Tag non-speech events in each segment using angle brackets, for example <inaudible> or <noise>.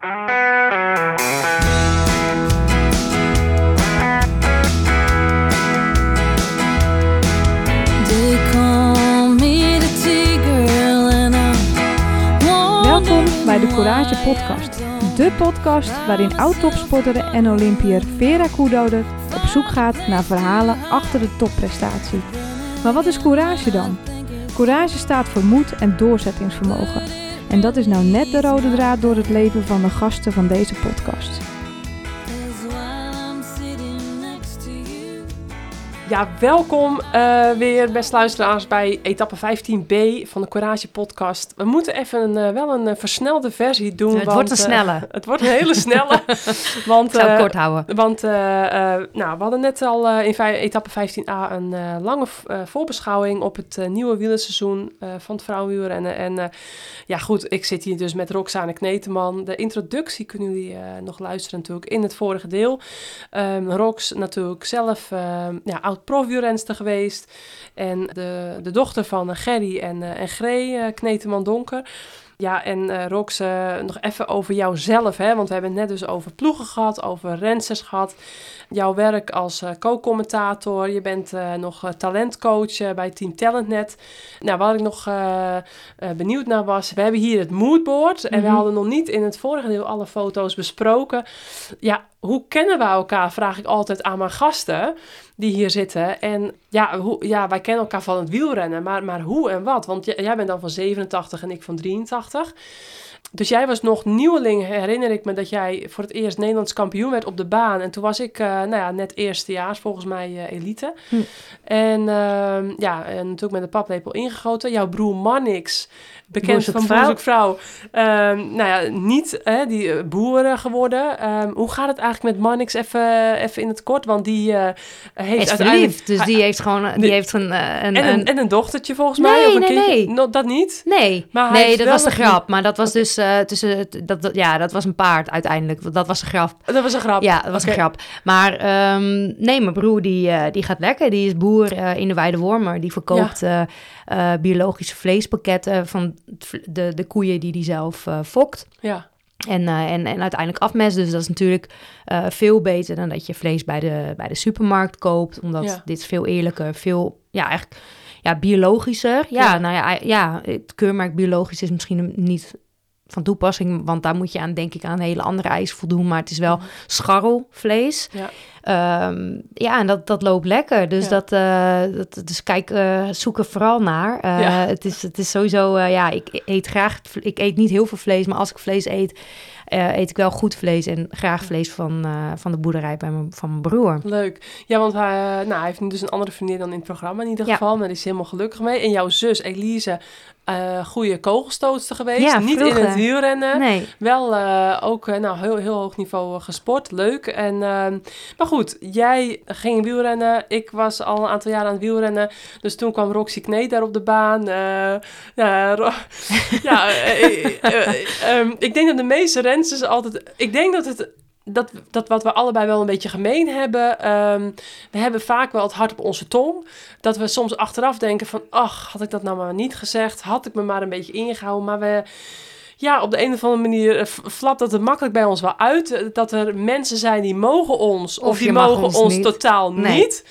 Welkom bij de Courage Podcast. De podcast waarin oud-topsporter en Olympiër Vera Koedoder op zoek gaat naar verhalen achter de topprestatie. Maar wat is courage dan? Courage staat voor moed en doorzettingsvermogen. En dat is nou net de rode draad door het leven van de gasten van deze podcast. Ja, welkom uh, weer, beste luisteraars, bij etappe 15b van de Courage podcast. We moeten even een, uh, wel een uh, versnelde versie doen. Het want, wordt een snelle. het wordt een hele snelle. <laughs> want, Ik zou kort houden. Want nou, we hadden net al in etappe 15a een lange voorbeschouwing op het nieuwe wielerseizoen van het vrouwenwielrennen. En ja, goed, ik zit hier dus met Roxane Kneteman. De introductie kunnen jullie nog luisteren natuurlijk in het vorige deel. Um, Rox natuurlijk zelf ja, oud-profwielrenster geweest. En de, de dochter van Gerry en, uh, en Gree, uh, Kneteman Donker. Ja, en uh, Rox, nog even over jouzelf, hè? want we hebben het net dus over ploegen gehad, over rensters gehad. Jouw werk als co-commentator, je bent nog talentcoach bij Team Talentnet. Nou, wat ik nog benieuwd naar was, we hebben hier het moodboard en mm -hmm. we hadden nog niet in het vorige deel alle foto's besproken. Ja, hoe kennen we elkaar, vraag ik altijd aan mijn gasten die hier zitten. En ja, hoe, ja wij kennen elkaar van het wielrennen, maar, maar hoe en wat? Want jij bent dan van 87 en ik van 83. Dus jij was nog nieuweling, herinner ik me, dat jij voor het eerst Nederlands kampioen werd op de baan. En toen was ik, uh, nou ja, net eerstejaars, volgens mij uh, elite. Hm. En uh, ja, en natuurlijk met de paplepel ingegoten. Jouw broer Mannix, bekend van Boerzoekvrouw, um, nou ja, niet hè, die boeren geworden. Um, hoe gaat het eigenlijk met Mannix even, even in het kort? Want die uh, heeft is verliefd, dus die heeft gewoon die, die heeft een, een, en, een, en een dochtertje volgens mij. Nee, of een nee, kindje. nee. No, dat niet? Nee, maar nee dat was de grap. Maar dat was dus uh, tussen, dat, dat, ja, dat was een paard uiteindelijk. Dat was een grap. Dat was een grap? Ja, dat was okay. een grap. Maar um, nee, mijn broer die, uh, die gaat lekker. Die is boer in de Weide Wormer. Die verkoopt ja. Biologische vleespakketten van de, de koeien die hij zelf fokt. Ja. En, uh, en, en uiteindelijk afmest. Dus dat is natuurlijk veel beter dan dat je vlees bij de, bij de supermarkt koopt. Omdat ja. dit is veel eerlijker, veel, ja, eigenlijk ja, biologischer. Ja, ja, nou ja, ja, het keurmerk biologisch is misschien niet van toepassing, want daar moet je aan, denk ik, aan hele andere eisen voldoen. Maar het is wel scharrelvlees. Ja. Um, ja, en dat, dat loopt lekker. Dus, ja. dat, uh, dat, dus kijk, uh, zoek er vooral naar. Uh, ja. het, is, het is sowieso, ja, ik eet graag, ik eet niet heel veel vlees, maar als ik vlees eet, eet ik wel goed vlees en graag vlees van, van de boerderij bij mijn, van mijn broer. Leuk. Ja, want hij, nou, hij heeft dus een andere vriendin dan in het programma in ieder geval, maar die is helemaal gelukkig mee. En jouw zus Elise, uh, goede kogelstootster geweest. Ja, Niet vroeger. in het wielrennen. Nee. Wel uh, ook uh, nou, heel, heel hoog niveau gesport. Leuk. En, maar goed, jij ging wielrennen. Ik was al een aantal jaar aan het wielrennen. Dus toen kwam Roxy Kneed daar op de baan. ja, <laughs> ja um, ik denk dat de meeste rensters altijd... Ik denk dat het dat, dat wat we allebei wel een beetje gemeen hebben. Um, we hebben vaak wel het hart op onze tong. Dat we soms achteraf denken van... ach, had ik dat nou maar niet gezegd? Had ik me maar een beetje ingehouden? Maar we... Ja, op de een of andere manier flapt dat het makkelijk bij ons wel uit. Dat er mensen zijn die mogen ons... of, of die mogen ons, ons totaal nee. niet...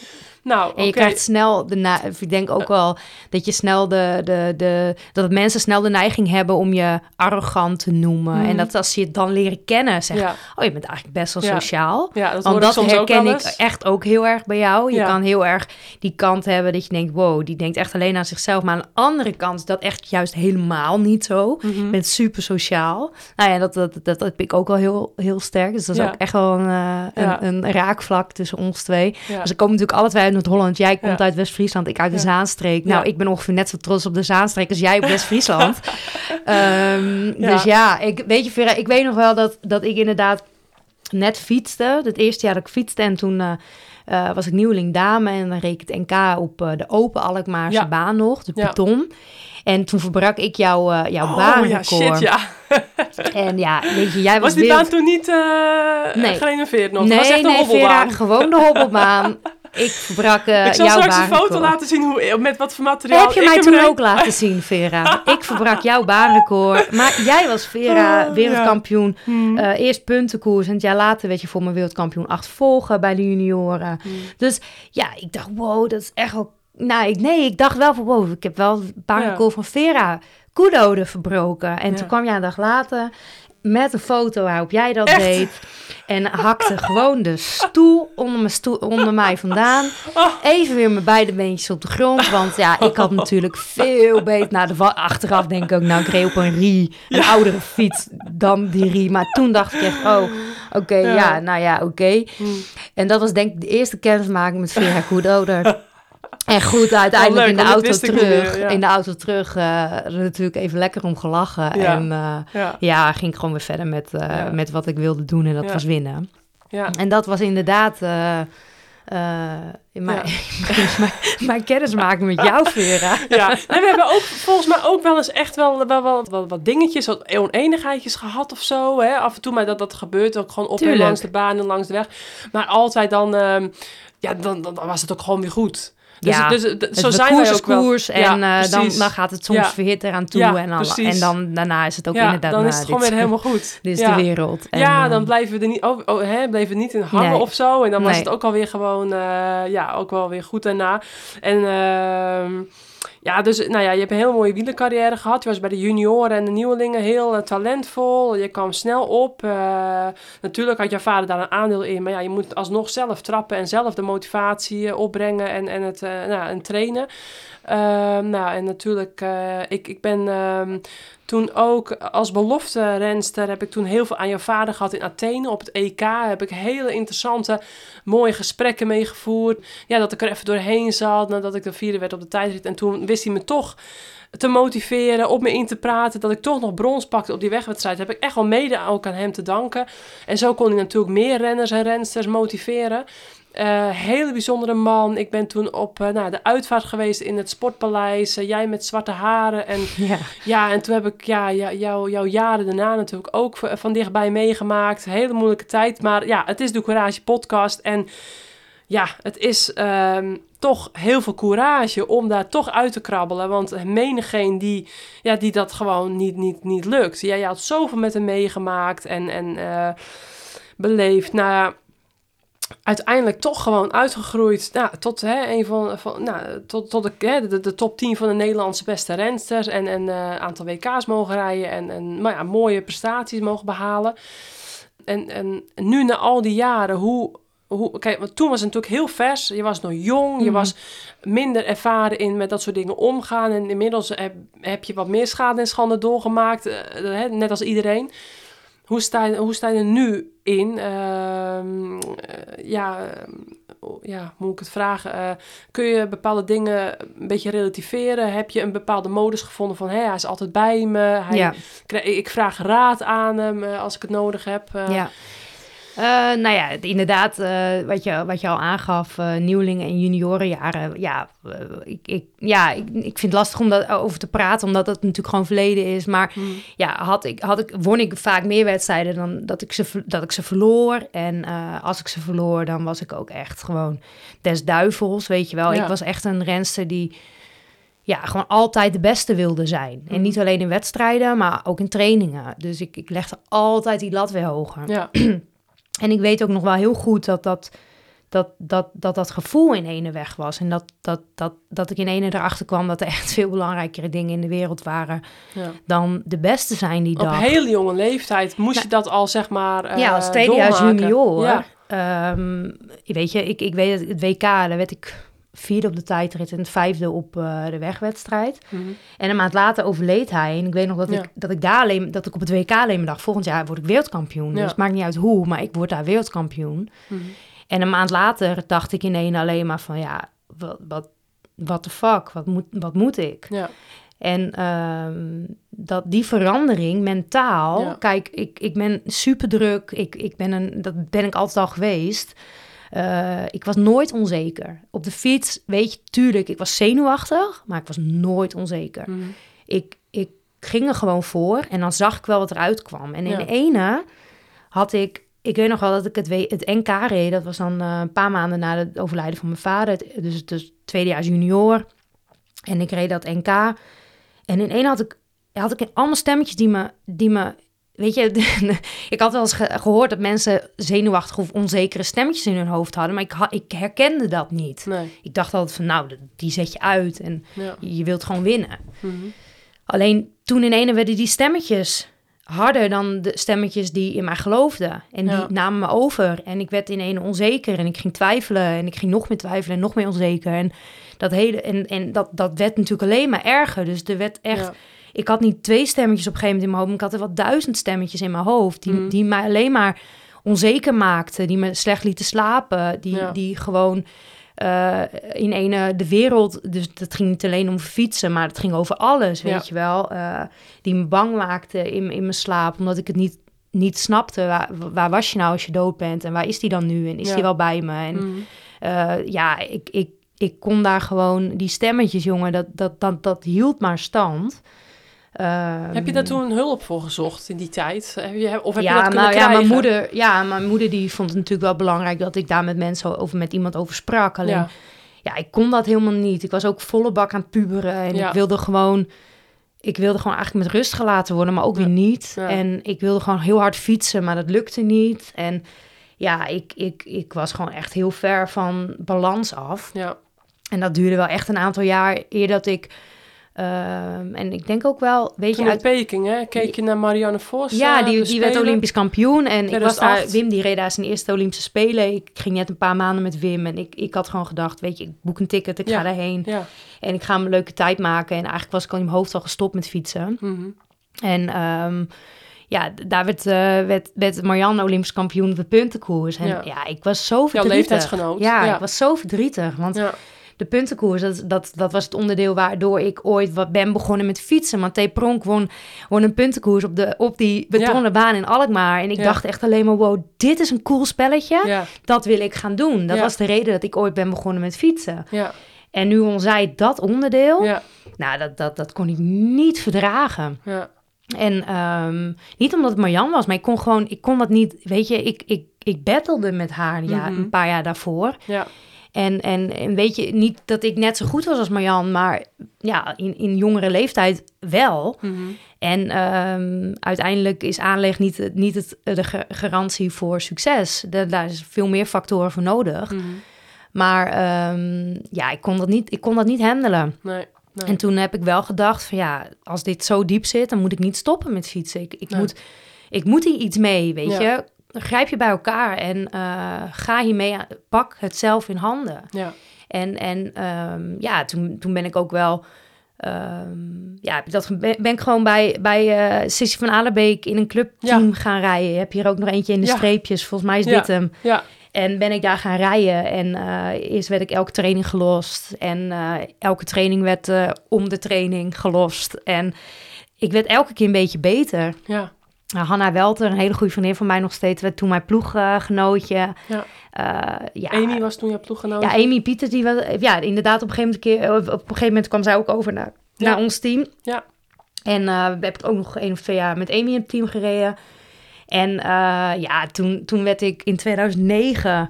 Nou, en je krijgt snel de na ik denk ook wel dat je snel de, de, de dat mensen snel de neiging hebben om je arrogant te noemen. Mm. En dat als je het dan leren kennen, zeg ja. oh, je bent eigenlijk best wel sociaal. Ja, dat Want dat herken ik echt ook heel erg bij jou. Je Ja. kan heel erg die kant hebben dat je denkt, wow, die denkt echt alleen aan zichzelf. Maar aan de andere kant is dat echt juist helemaal niet zo. Mhm. Je bent super sociaal. Nou ja, dat, dat, dat, dat heb ik ook wel heel, heel sterk. Dus dat is ook echt wel een, eh, een, raakvlak tussen ons twee. Ja. Dus ik kom natuurlijk alle twee uit Noord-Holland. Jij komt Ja. uit West-Friesland, ik uit de Ja. Zaanstreek. Nou, ik ben ongeveer net zo trots op de Zaanstreek als jij op West-Friesland. <laughs> Ehm. Dus ja, ik, weet je, Vera, ik weet nog wel dat, dat ik inderdaad net fietste. Het eerste jaar dat ik fietste en toen... eh, eh, was ik nieuweling dame en dan reed ik het NK op eh, de open Alkmaarse Ja. baan nog, de Ja. Python. En toen verbrak ik jouw, jouw Oh ja, shit, ja. En ja, weet je, jij was, Was die wild. baan toen niet Nee. gerenoveerd nog? Nee, was echt een nee, hobbelbaan. Vera, gewoon de hobbelbaan. <laughs> ik verbrak uh, Ik zal jouw straks een foto laten zien hoe, met wat voor materiaal Heb je mij toen ook laten <laughs> zien, Vera? Ik verbrak jouw baanrecord. Maar jij was Vera, Oh, wereldkampioen. Hmm. Eh, eerst puntenkoers en het jaar later werd je voor mijn wereldkampioen achtervolgen bij de junioren. Hmm. Dus ja, ik dacht, wow, dat is echt wel... Nou, ik, nee, ik dacht wel van, wow, ik heb wel een baanrecord van Vera Koedode verbroken. En Ja. toen kwam jij een dag later met een foto waarop jij dat Echt? deed. En hakte gewoon de stoel onder, mijn stoel, onder mij vandaan. Even weer mijn beide beentjes op de grond. Want ja, ik had natuurlijk veel beter... Nou, de, achteraf denk ik ook, nou, ik reed op een Rie. Een oudere fiets dan die Rie. Maar toen dacht ik echt, oh, oké, Ja. ja. nou ja, oké. Hmm. En dat was denk ik de eerste kennismaking met Vera Koedoder. En goed, uiteindelijk leuk, in de auto terug. ja. In de auto terug er natuurlijk even lekker om gelachen. Ja. En eh, Ja, ja, ging ik gewoon weer verder met, eh, met wat ik wilde doen. En dat was winnen. ja. En dat was inderdaad eh, in <laughs> mijn, mijn, mijn kennismaking met jou, Vera. <laughs> Ja, en we hebben ook volgens mij ook wel eens echt wel, wel, wel wat, wat dingetjes, wat oneenigheidjes gehad of zo. Hè? Af en toe, maar dat, dat gebeurt ook gewoon op en langs de baan en langs de weg. Maar altijd dan, ehm, ja, dan, dan, dan was het ook gewoon weer goed. Dus, Ja, dus, dus, Het zo zijn wij ook wel. en Ja, eh, dan, dan gaat het soms Ja. verhit eraan toe. En, dan, en dan, daarna is het ook inderdaad... dan nou, is het dit- gewoon weer helemaal goed. Dit is de wereld. En, ja, eh, dan blijven we er niet, oh, oh, hè, bleven we niet in hangen Nee. of zo. En dan was Nee. het ook alweer gewoon, eh, ja, ook wel weer goed daarna. En ehm, ja, dus nou ja, je hebt een heel mooie wielercarrière gehad. Je was bij de junioren en de nieuwelingen heel eh, talentvol. Je kwam snel op. Eh, natuurlijk had jouw vader daar een aandeel in. Maar ja, je moet alsnog zelf trappen en zelf de motivatie eh, opbrengen en, en het nou, en trainen. Ehm, nou, en natuurlijk, ik, ik ben ehm, toen ook als belofte renster heb ik toen heel veel aan jouw vader gehad in Athene op het EK. Heb ik hele interessante, mooie gesprekken meegevoerd. Ja, dat ik er even doorheen zat nadat ik de vierde werd op de tijdrit. En toen wist hij me toch te motiveren, op me in te praten, dat ik toch nog brons pakte op die wegwedstrijd. Heb ik echt wel mede ook aan hem te danken. En zo kon hij natuurlijk meer renners en rensters motiveren. Eh, hele bijzondere man. Ik ben toen op eh, nou, de uitvaart geweest in het Sportpaleis. Eh, jij met zwarte haren. En <laughs> ja. ja, en toen heb ik ja, jou- jou- jouw jaren daarna natuurlijk ook van dichtbij meegemaakt. Hele moeilijke tijd. Maar ja, het is de Courage podcast. En ja, het is ehm, toch heel veel courage om daar toch uit te krabbelen. Want menigeen die, ja, die dat gewoon niet, niet, niet lukt. Ja, je had zoveel met hem meegemaakt en, en eh, beleefd. Nou ja, uiteindelijk toch gewoon uitgegroeid nou, tot hè, een van, van nou, tot, tot de, hè, de, top 10 van de Nederlandse beste rensters en een eh, aantal WK's mogen rijden en, en maar ja, mooie prestaties mogen behalen. En, en nu na al die jaren, hoe, hoe kijk, want toen was het natuurlijk heel vers. Je was nog jong, je Mhm. was minder ervaren in met dat soort dingen omgaan en inmiddels heb, heb je wat meer schade en schande doorgemaakt, eh, hè, net als iedereen. Hoe sta je, hoe sta je er nu in? Ehm, eh, ja, ja, moet ik het vragen? Eh, kun je bepaalde dingen een beetje relativeren? Heb je een bepaalde modus gevonden van... Hé, hij is altijd bij me. Hij, ja. ik vraag raad aan hem eh, als ik het nodig heb. eh. Ja. Eh, nou ja, inderdaad, eh, wat, je, wat je al aangaf, eh nieuwelingen en juniorenjaren. Ja, ik, ik, ja ik, ik vind het lastig om daarover te praten, omdat het natuurlijk gewoon verleden is. Maar Hm. ja, had ik, had ik, won ik vaak meer wedstrijden dan dat ik ze, dat ik ze verloor. En als ik ze verloor, dan was ik ook echt gewoon des duivels, weet je wel. Ja. Ik was echt een renster die ja, gewoon altijd de beste wilde zijn. En Mhm. niet alleen in wedstrijden, maar ook in trainingen. Dus ik, ik legde altijd die lat weer hoger. Ja, <clears throat> En ik weet ook nog wel heel goed dat dat, dat, dat, dat, dat gevoel in ene weg was. En dat, dat, dat, dat ik in ene erachter kwam dat er echt veel belangrijkere dingen in de wereld waren ja. dan de beste zijn die Op dag. hele jonge leeftijd moest je dat al, zeg maar, eh, ja, als tweedejaars junior. Ja, Ehm, weet je, ik, ik weet het, het WK, daar werd ik vierde op de tijdrit en het vijfde op eh, de wegwedstrijd. Mhm. En een maand later overleed hij. En ik weet nog dat, Ja. ik, dat ik daar alleen, dat ik op het WK alleen maar dacht, volgend jaar word ik wereldkampioen. Ja. Dus het maakt niet uit hoe, maar ik word daar wereldkampioen. Mhm. En een maand later dacht ik ineens alleen maar van, ja, wat, wat, what the fuck, wat moet, wat moet ik? ja, En ehm, dat die verandering mentaal, kijk, ik, ik ben super druk, ik, ik ben een, dat ben ik altijd al geweest. Eh, ik was nooit onzeker. Op de fiets, weet je, tuurlijk, ik was zenuwachtig, maar ik was nooit onzeker. Mhm. Ik, ik ging er gewoon voor en dan zag ik wel wat eruit kwam. En in Ja. de ene had ik ik weet nog wel dat ik het, het NK reed. Dat was dan een paar maanden na het overlijden van mijn vader. Dus het dus tweedejaars junior. En ik reed dat NK. En in één had ik, had ik allemaal stemmetjes die me, die me Weet je, <laughs> ik had wel eens gehoord dat mensen zenuwachtige of onzekere stemmetjes in hun hoofd hadden, maar ik, ik herkende dat niet. Nee. Ik dacht altijd van, nou, die zet je uit en je, wilt gewoon winnen. Mhm. Alleen toen in ene werden die stemmetjes harder dan de stemmetjes die in mij geloofden. En die namen me over. En ik werd in ene onzeker en ik ging twijfelen en ik ging nog meer twijfelen en nog meer onzeker. En dat, hele, en, en dat, dat werd natuurlijk alleen maar erger. Dus er werd echt ik had niet twee stemmetjes op een gegeven moment in mijn hoofd. Ik had er wel duizend stemmetjes in mijn hoofd. Die, mm. die mij alleen maar onzeker maakten. Die me slecht lieten slapen. Die, die gewoon uh, in ene de wereld. Dus dat ging niet alleen om fietsen, maar het ging over alles, weet je wel. Uh, die me bang maakte in, in mijn slaap. Omdat ik het niet, niet snapte. Waar, waar was je nou als je dood bent? En waar is die dan nu? En is die wel bij me? En mm. uh, ja, ik, ik, ik kon daar gewoon die stemmetjes, jongen, dat, dat, dat, dat hield maar stand. Heb je daar toen hulp voor gezocht in die tijd? Heb je, of heb ja, je dat nou, ja, mijn moeder, ja, mijn moeder die vond het natuurlijk wel belangrijk dat ik daar met mensen over met iemand over sprak. Alleen, ja, ja ik kon dat helemaal niet. Ik was ook volle bak aan het puberen en ik wilde gewoon, ik wilde gewoon eigenlijk met rust gelaten worden, maar ook weer niet. En ik wilde gewoon heel hard fietsen, maar dat lukte niet. En ja, ik, ik, ik was gewoon echt heel ver van balans af. Ja. En dat duurde wel echt een aantal jaar eer dat ik Ehm, en ik denk ook wel, weet je... uit Peking, hè? Keek je naar Marianne Vos? Ja, die, die werd Olympisch kampioen. En ik was daar... Wim, die reed daar zijn eerste Olympische Spelen. Ik ging net een paar maanden met Wim. En ik, ik had gewoon gedacht, weet je, ik boek een ticket, ik ga daarheen. Ja. En ik ga een leuke tijd maken. En eigenlijk was ik al in mijn hoofd al gestopt met fietsen. Mhm. En... Um, ja, daar werd, uh, werd, werd Marianne Olympisch kampioen op de puntenkoers. En ja, ik was zo verdrietig. Jouw leeftijdsgenoot. Ja, ik was zo verdrietig. Want de puntenkoers, dat, dat, dat was het onderdeel waardoor ik ooit wat ben begonnen met fietsen. Want T. Pronk won, won een puntenkoers op, de, op die betonnen baan in Alkmaar. En ik dacht echt alleen maar, wow, dit is een cool spelletje. Dat wil ik gaan doen. Dat was de reden dat ik ooit ben begonnen met fietsen. En nu won zij dat onderdeel. Nou, dat, dat, dat kon ik niet verdragen. En um, niet omdat het Marjan was, maar ik kon gewoon, ik kon dat niet, weet je, ik, ik, ik battelde met haar ja, mhm. een paar jaar daarvoor. Ja. En, en, en weet je, niet dat ik net zo goed was als Marjan, maar ja, in, in jongere leeftijd wel. Mhm. En um, uiteindelijk is aanleg niet, niet het, de garantie voor succes. De, daar is veel meer factoren voor nodig. Mhm. Maar um, ja, ik kon dat niet, ik kon dat niet handelen. Nee, nee. En toen heb ik wel gedacht van ja, als dit zo diep zit, dan moet ik niet stoppen met fietsen. Ik, ik, moet, ik moet hier iets mee, weet je grijp je bij elkaar en uh, ga hiermee, pak het zelf in handen. Ja. En, en um, ja, toen, toen ben ik ook wel, um, ja, dat ben, ik gewoon bij, bij uh, Sissy van Alenbeek in een clubteam ja. gaan rijden. Je hebt hier ook nog eentje in de ja. streepjes, volgens mij is dit hem. Ja. En ben ik daar gaan rijden en uh, eerst werd ik elke training gelost en elke training werd om de training gelost. En ik werd elke keer een beetje beter. Ja. Uh, Hanna Welter, een hele goede vriendin van mij nog steeds, werd toen mijn ploeggenootje. ja. Uh, ja. Amy was toen jouw ploeggenootje? Ja, Amy Pieter, die was, ja, inderdaad op een gegeven moment, op een gegeven moment kwam zij ook over naar, naar ons team. Ja. En uh, we hebben ook nog één of twee jaar met Amy in het team gereden. En uh, ja, toen, toen werd ik in 2009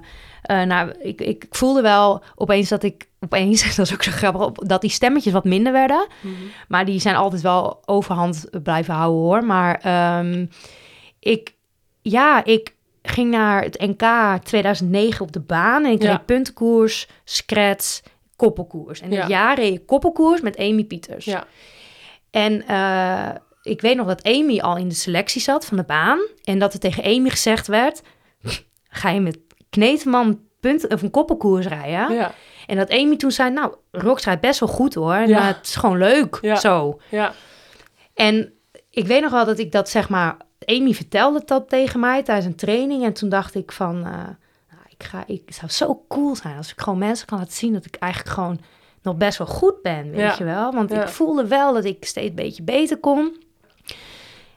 uh, nou, ik, ik voelde wel opeens dat ik, opeens, <laughs> dat is ook zo grappig, dat die stemmetjes wat minder werden. Mhm. Maar die zijn altijd wel overhand blijven houden hoor. Maar um, ik, ja, ik ging naar het NK 2009 op de baan en ik ja. reed puntenkoers, scratch, koppelkoers. En ja. jaar reed ik koppelkoers met Amy Pieters. Ja. En uh, ik weet nog dat Amy al in de selectie zat van de baan en dat er tegen Amy gezegd werd, <laughs> ga je met Kneteman punt, of een koppelkoers rijden. Ja. En dat Amy toen zei, nou, rijdt best wel goed hoor. En, Ja. het is gewoon leuk, Ja. zo. Ja. En ik weet nog wel dat ik dat zeg maar... Amy vertelde dat tegen mij tijdens een training. En toen dacht ik van... eh, nou, ik, ga, ik het zou zo cool zijn als ik gewoon mensen kan laten zien... dat ik eigenlijk gewoon nog best wel goed ben, weet Ja. je wel. Want ik voelde wel dat ik steeds een beetje beter kon.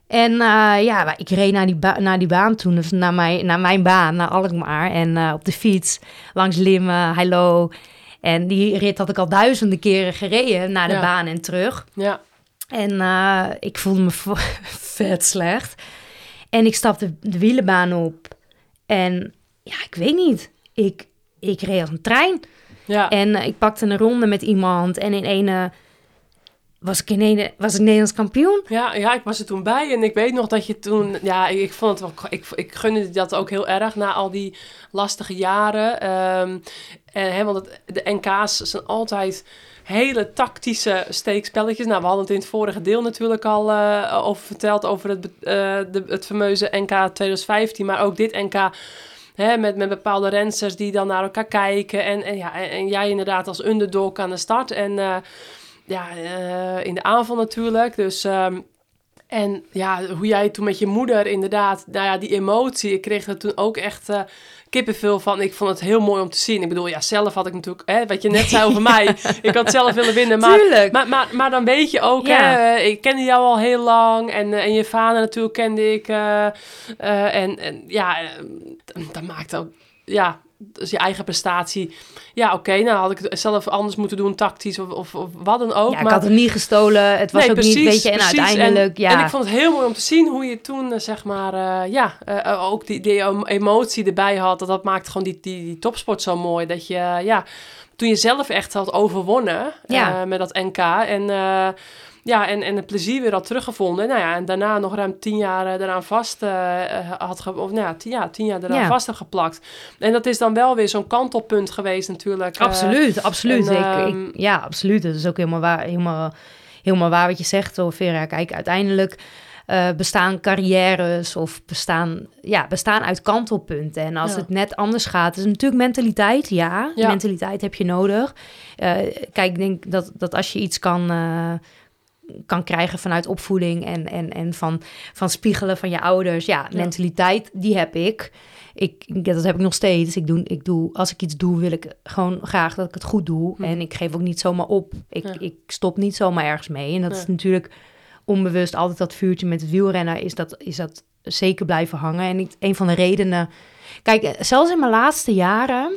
En eh, ja, ik reed naar die, naar die baan toen, dus naar mijn, naar mijn baan, naar Alkmaar. En eh, op de fiets, langs Limmen, Hallo. En die rit had ik al duizenden keren gereden naar de Ja. baan en terug. Ja. En eh, ik voelde me <laughs> vet slecht. En ik stapte de wielenbaan op. En ja, ik weet niet. Ik, ik reed als een trein. Ja. En eh, ik pakte een ronde met iemand. En in ene was ik, in was ik Nederlands kampioen. Ja, ja, ik was er toen bij en ik weet nog dat je toen... Ja, ik vond het wel... Ik, ik gunde dat ook heel erg na al die lastige jaren. Ehm, en, hè, want het, de NK's zijn altijd hele tactische steekspelletjes. Nou, we hadden het in het vorige deel natuurlijk al uh, over verteld... over het, uh, de, het fameuze NK 2015, maar ook dit NK... Hè, met, met bepaalde rensters die dan naar elkaar kijken. En, en, ja, en, jij inderdaad als underdog aan de start. En uh, ja, uh, in de aanval natuurlijk. Dus, um, en ja, hoe jij toen met je moeder inderdaad, nou ja, die emotie. Ik kreeg er toen ook echt uh, kippenvel van. Ik vond het heel mooi om te zien. Ik bedoel, ja, zelf had ik natuurlijk, hè, wat je net zei over mij. <laughs> Ik had zelf willen winnen. Maar, Tuurlijk. maar, maar, maar dan weet je ook, Ja. hè, ik kende jou al heel lang. En, eh, en je vader natuurlijk kende ik. eh, eh, en, en ja, eh, dat maakt ook, ja, dus je eigen prestatie. Ja, oké, nou had ik het zelf anders moeten doen, tactisch of, of, of wat dan ook. Ja, ik maar had het niet gestolen. Het was Nee, ook niet, weet je, en precies. uiteindelijk, en, ja. En ik vond het heel mooi om te zien hoe je toen, eh, zeg maar, eh, ja, eh, ook die, die em- emotie erbij had. Dat, dat maakt gewoon die, die, die topsport zo mooi. Dat je, ja, toen je zelf echt had overwonnen Ja. met dat NK. En, ja, en, en het plezier weer had teruggevonden. Nou ja, en daarna nog ruim tien jaar eh, eraan vast eh, eh, had ge- of nou ja, tien, ja, tien jaar eraan Ja. vast had geplakt. En dat is dan wel weer zo'n kantelpunt geweest natuurlijk. eh, Absoluut, absoluut. en, ik, ehm, ik, ja, absoluut. Dat is ook helemaal waar, helemaal, helemaal waar wat je zegt, over Vera. Kijk, uiteindelijk eh, bestaan carrières of bestaan, ja, bestaan uit kantelpunten. En als Ja. het net anders gaat, is natuurlijk mentaliteit. Ja, Ja. mentaliteit heb je nodig. Eh, kijk, ik denk dat, dat als je iets kan... eh, kan krijgen vanuit opvoeding en, en, en van, van spiegelen van je ouders. Ja, Ja. mentaliteit, die heb ik. Ik, dat heb ik nog steeds. Ik doe, ik doe, als ik iets doe, wil ik gewoon graag dat ik het goed doe. Hm. En ik geef ook niet zomaar op. Ik, Ja. ik stop niet zomaar ergens mee. En dat is natuurlijk onbewust altijd dat vuurtje met het wielrennen is dat, is dat zeker blijven hangen. En ik, een van de redenen... Kijk, eh, zelfs in mijn laatste jaren...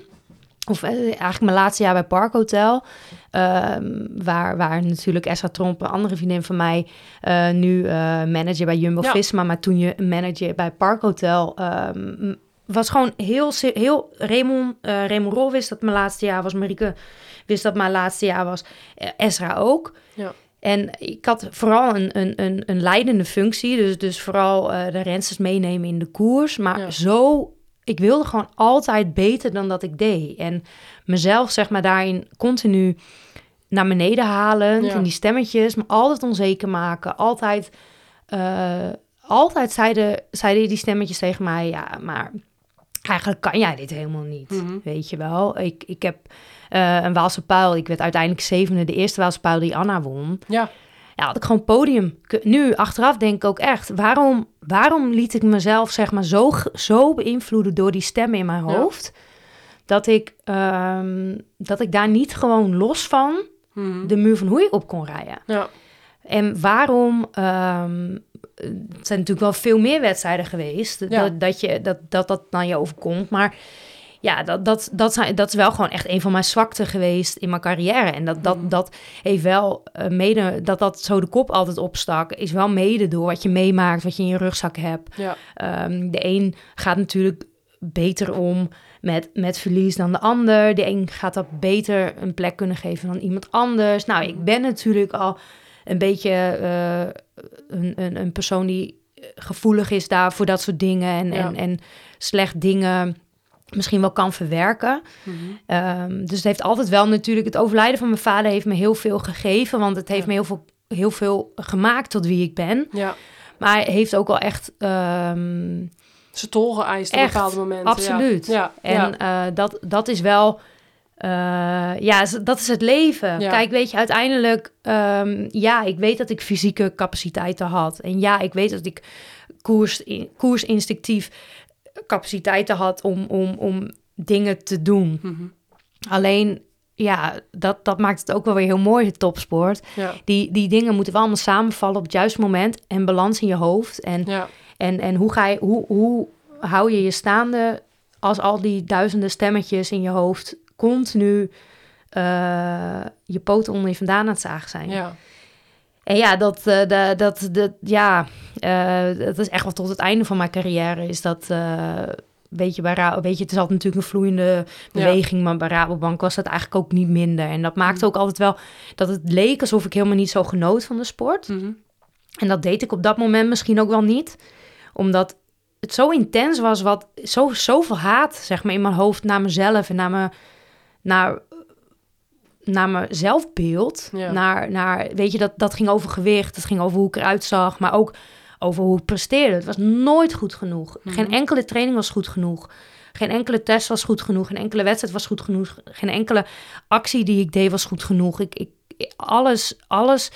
Of eh, eigenlijk mijn laatste jaar bij Parkhotel... ehm, waar, waar natuurlijk Esra Tromp, een andere vriendin van mij... eh, nu eh, manager bij Jumbo-Visma... maar toen je manager bij Parkhotel... ehm, was gewoon heel... heel Raymond, eh Raymond Rol wist dat mijn laatste jaar was. Marieke wist dat mijn laatste jaar was. Esra ook. Ja. En ik had vooral een, een, een, een leidende functie. Dus, dus vooral de rensters meenemen in de koers. Maar Ja. zo... Ik wilde gewoon altijd beter dan dat ik deed. En mezelf, zeg maar, daarin continu naar beneden halen. Ja. En die stemmetjes, me altijd onzeker maken. Altijd, eh, altijd zeiden, zeiden die stemmetjes tegen mij... Ja, maar eigenlijk kan jij dit helemaal niet. Mhm. Weet je wel. Ik, ik heb eh, een Waalse Pijl. Ik werd uiteindelijk zevende. De eerste Waalse Pijl die Anna won. Ja, Ja, had ik gewoon podium. Nu, achteraf denk ik ook echt... Waarom, waarom liet ik mezelf zeg maar zo, zo beïnvloeden door die stemmen in mijn Ja. hoofd... Dat, ik, ehm, dat ik daar niet gewoon los van Mhm. de muur van Hoei op kon rijden. ja. En waarom... ehm, het zijn natuurlijk wel veel meer wedstrijden geweest... Ja. Dat, dat, je, dat, dat dat naar je overkomt. Maar ja, dat, dat, dat, zijn, dat is wel gewoon echt een van mijn zwakten geweest in mijn carrière. En dat, dat, Mhm. dat heeft wel eh, mede... Dat dat zo de kop altijd opstak... is wel mede door wat je meemaakt... wat je in je rugzak hebt. ja. Ehm, de een gaat natuurlijk beter om met, met verlies dan de ander. De een gaat dat beter een plek kunnen geven dan iemand anders. Nou, ik ben natuurlijk al een beetje eh, een, een, een persoon die gevoelig is daar voor dat soort dingen en, Ja. en, en slecht dingen misschien wel kan verwerken. Mhm. Ehm, dus het heeft altijd wel natuurlijk... Het overlijden van mijn vader heeft me heel veel gegeven... want het heeft Ja. me heel veel, heel veel gemaakt tot wie ik ben. ja. Maar hij heeft ook wel echt... ehm, Ze tol geëist op bepaalde momenten. absoluut. Ja, En eh, dat, dat is wel... eh, ja, dat is het leven. Ja. Kijk, weet je, uiteindelijk... ehm, ja, ik weet dat ik fysieke capaciteiten had. En ja, ik weet dat ik koers, koersinstinctief capaciteiten had om, om, om dingen te doen. Mhm. Alleen, ja, dat, dat maakt het ook wel weer heel mooi, de topsport. ja. Die, die dingen moeten wel allemaal samenvallen op het juiste moment... en balans in je hoofd. En ja. en, en hoe, ga je, hoe, hoe hou je je staande als al die duizenden stemmetjes in je hoofd continu eh, je poten onder je vandaan aan het zagen zijn? ja. En ja, dat, eh, dat, dat, dat, ja, dat is echt wel tot het einde van mijn carrière is dat, eh, weet je, bij weet je, het is altijd natuurlijk een vloeiende beweging, maar bij Rabobank was dat eigenlijk ook niet minder. En dat maakte mhm. ook altijd wel dat het leek alsof ik helemaal niet zo genoot van de sport. Mhm. En dat deed ik op dat moment misschien ook wel niet, omdat het zo intens was, wat zo, zoveel haat, zeg maar, in mijn hoofd naar mezelf en naar, me, naar, naar mijn zelfbeeld. Naar, naar, weet je, dat, dat ging over gewicht, het ging over hoe ik eruit zag, maar ook over hoe ik presteerde. Het was nooit goed genoeg. Geen mhm. enkele training was goed genoeg. Geen enkele test was goed genoeg. Geen enkele wedstrijd was goed genoeg. Geen enkele actie die ik deed was goed genoeg. Ik, ik, alles, alles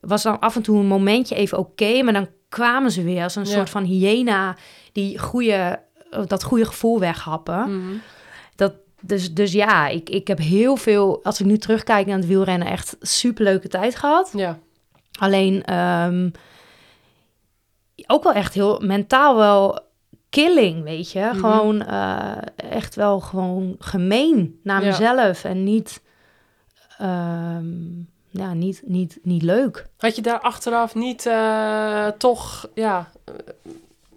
was dan af en toe een momentje even oké, maar dan kwamen ze weer als een soort van hyena die goede, dat goede gevoel weghappen. Mhm. Dat, dus, dus ja, ik, ik heb heel veel, als ik nu terugkijk naar het wielrennen, echt superleuke tijd gehad. Ja. Alleen ehm, ook wel echt heel mentaal wel killing, weet je. Mhm. Gewoon uh, echt wel gewoon gemeen naar mezelf en niet, um, ja, niet, niet, niet leuk. Had je daar achteraf niet uh, toch, ja,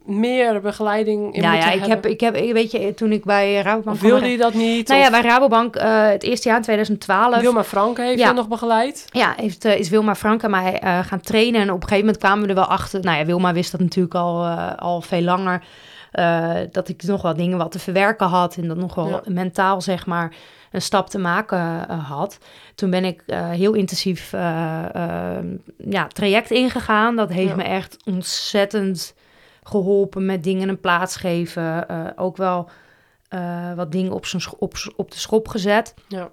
meer begeleiding in ja, ja, ik heb, ik heb, weet je, toen ik bij Rabobank... wilde je dat niet? Nou ja, bij Rabobank uh, het eerste jaar in 2012... Wilma Franke heeft ja. je nog begeleid? Ja, heeft, uh, is Wilma Franke mij uh, gaan trainen. En op een gegeven moment kwamen we er wel achter... Nou ja, Wilma wist dat natuurlijk al, al veel langer... dat ik nog wat dingen wat te verwerken had... en dat nog wel mentaal, zeg maar, een stap te maken had. Toen ben ik heel intensief ja, traject ingegaan. Dat heeft me echt ontzettend geholpen met dingen een plaats geven. Uh, ook wel uh, wat dingen op, zijn op, op de schop gezet. Ja.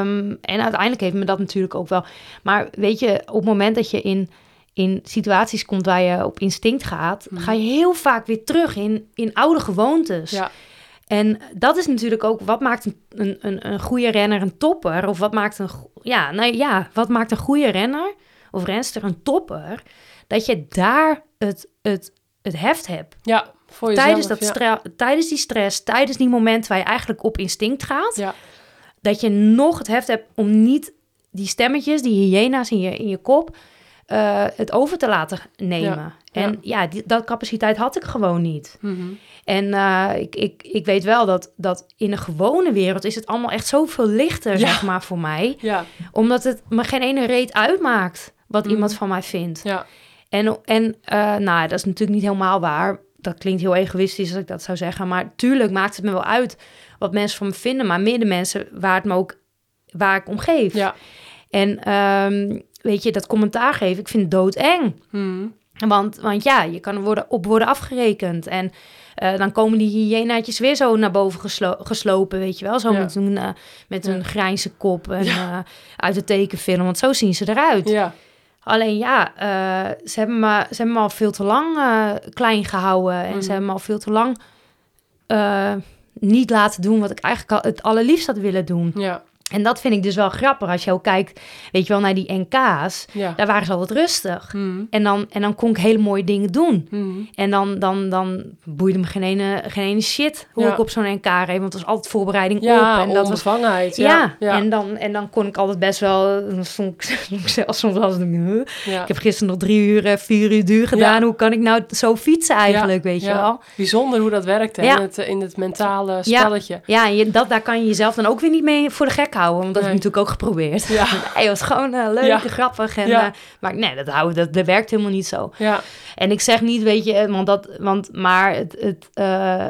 Um, en uiteindelijk heeft me dat natuurlijk ook wel. Maar weet je, op het moment dat je in, in situaties komt waar je op instinct gaat, mm. ga je heel vaak weer terug in, in oude gewoontes. Ja. En dat is natuurlijk ook wat maakt een, een, een goede renner een topper? Of wat maakt een, ja, nou ja, wat maakt een goede renner of renster een topper? Dat je daar het, het het heft heb. Ja, voor jezelf, tijdens, dat tijdens die stress, tijdens die moment waar je eigenlijk op instinct gaat. Ja. Dat je nog het heft hebt om niet die stemmetjes, die hyena's in je, in je kop, uh, het over te laten nemen. En ja, die, dat capaciteit had ik gewoon niet. Mm En uh, ik, ik, ik weet wel dat, dat in een gewone wereld is het allemaal echt zoveel lichter, zeg maar, voor mij. Ja. Omdat het me geen ene reet uitmaakt wat iemand mhm. van mij vindt. Ja. En, en uh, nou, dat is natuurlijk niet helemaal waar. Dat klinkt heel egoïstisch als ik dat zou zeggen. Maar tuurlijk maakt het me wel uit wat mensen van me vinden. Maar meer de mensen waar het me ook waar ik om geef. Ja. En um, weet je, dat commentaar geven, ik vind het doodeng. Hmm. Want, want ja, je kan er worden, op worden afgerekend. En uh, dan komen die hyenaatjes weer zo naar boven geslo geslopen, weet je wel. Zo ja. met, een, uh, met grijze kop en, ja. uit de tekenfilm. Want zo zien ze eruit. Ja. Alleen ja, uh, ze, hebben me, ze hebben me al veel te lang uh, klein gehouden. En ze mhm. hebben me al veel te lang uh, niet laten doen wat ik eigenlijk al het allerliefst had willen doen. Ja. En dat vind ik dus wel grappig. Als je ook kijkt, weet je wel, naar die NK's. Ja. Daar waren ze altijd rustig. Mm. En, dan, en dan kon ik hele mooie dingen doen. Mm. En dan, dan, dan boeide me geen ene, geen ene shit hoe ik op zo'n NK reed. Want het was altijd voorbereiding ja, op. En dat was. Ja, ja, En, dan, en dan kon ik altijd best wel... Dan stond ik <laughs> zelfs soms als ik... Ik heb gisteren nog drie uur, eh, vier uur duur gedaan. Hoe kan ik nou zo fietsen eigenlijk, weet je wel? Bijzonder hoe dat werkt in, het, in het mentale spelletje. Ja, ja dat, daar kan je jezelf dan ook weer niet mee voor de gek houden. Want dat heb ik natuurlijk ook geprobeerd. Ja. <laughs> Hij was gewoon uh, leuk en grappig. En, uh, maar nee, dat, houden, dat, dat werkt helemaal niet zo. Ja. En ik zeg niet, weet je, want dat, want, maar het, het, uh,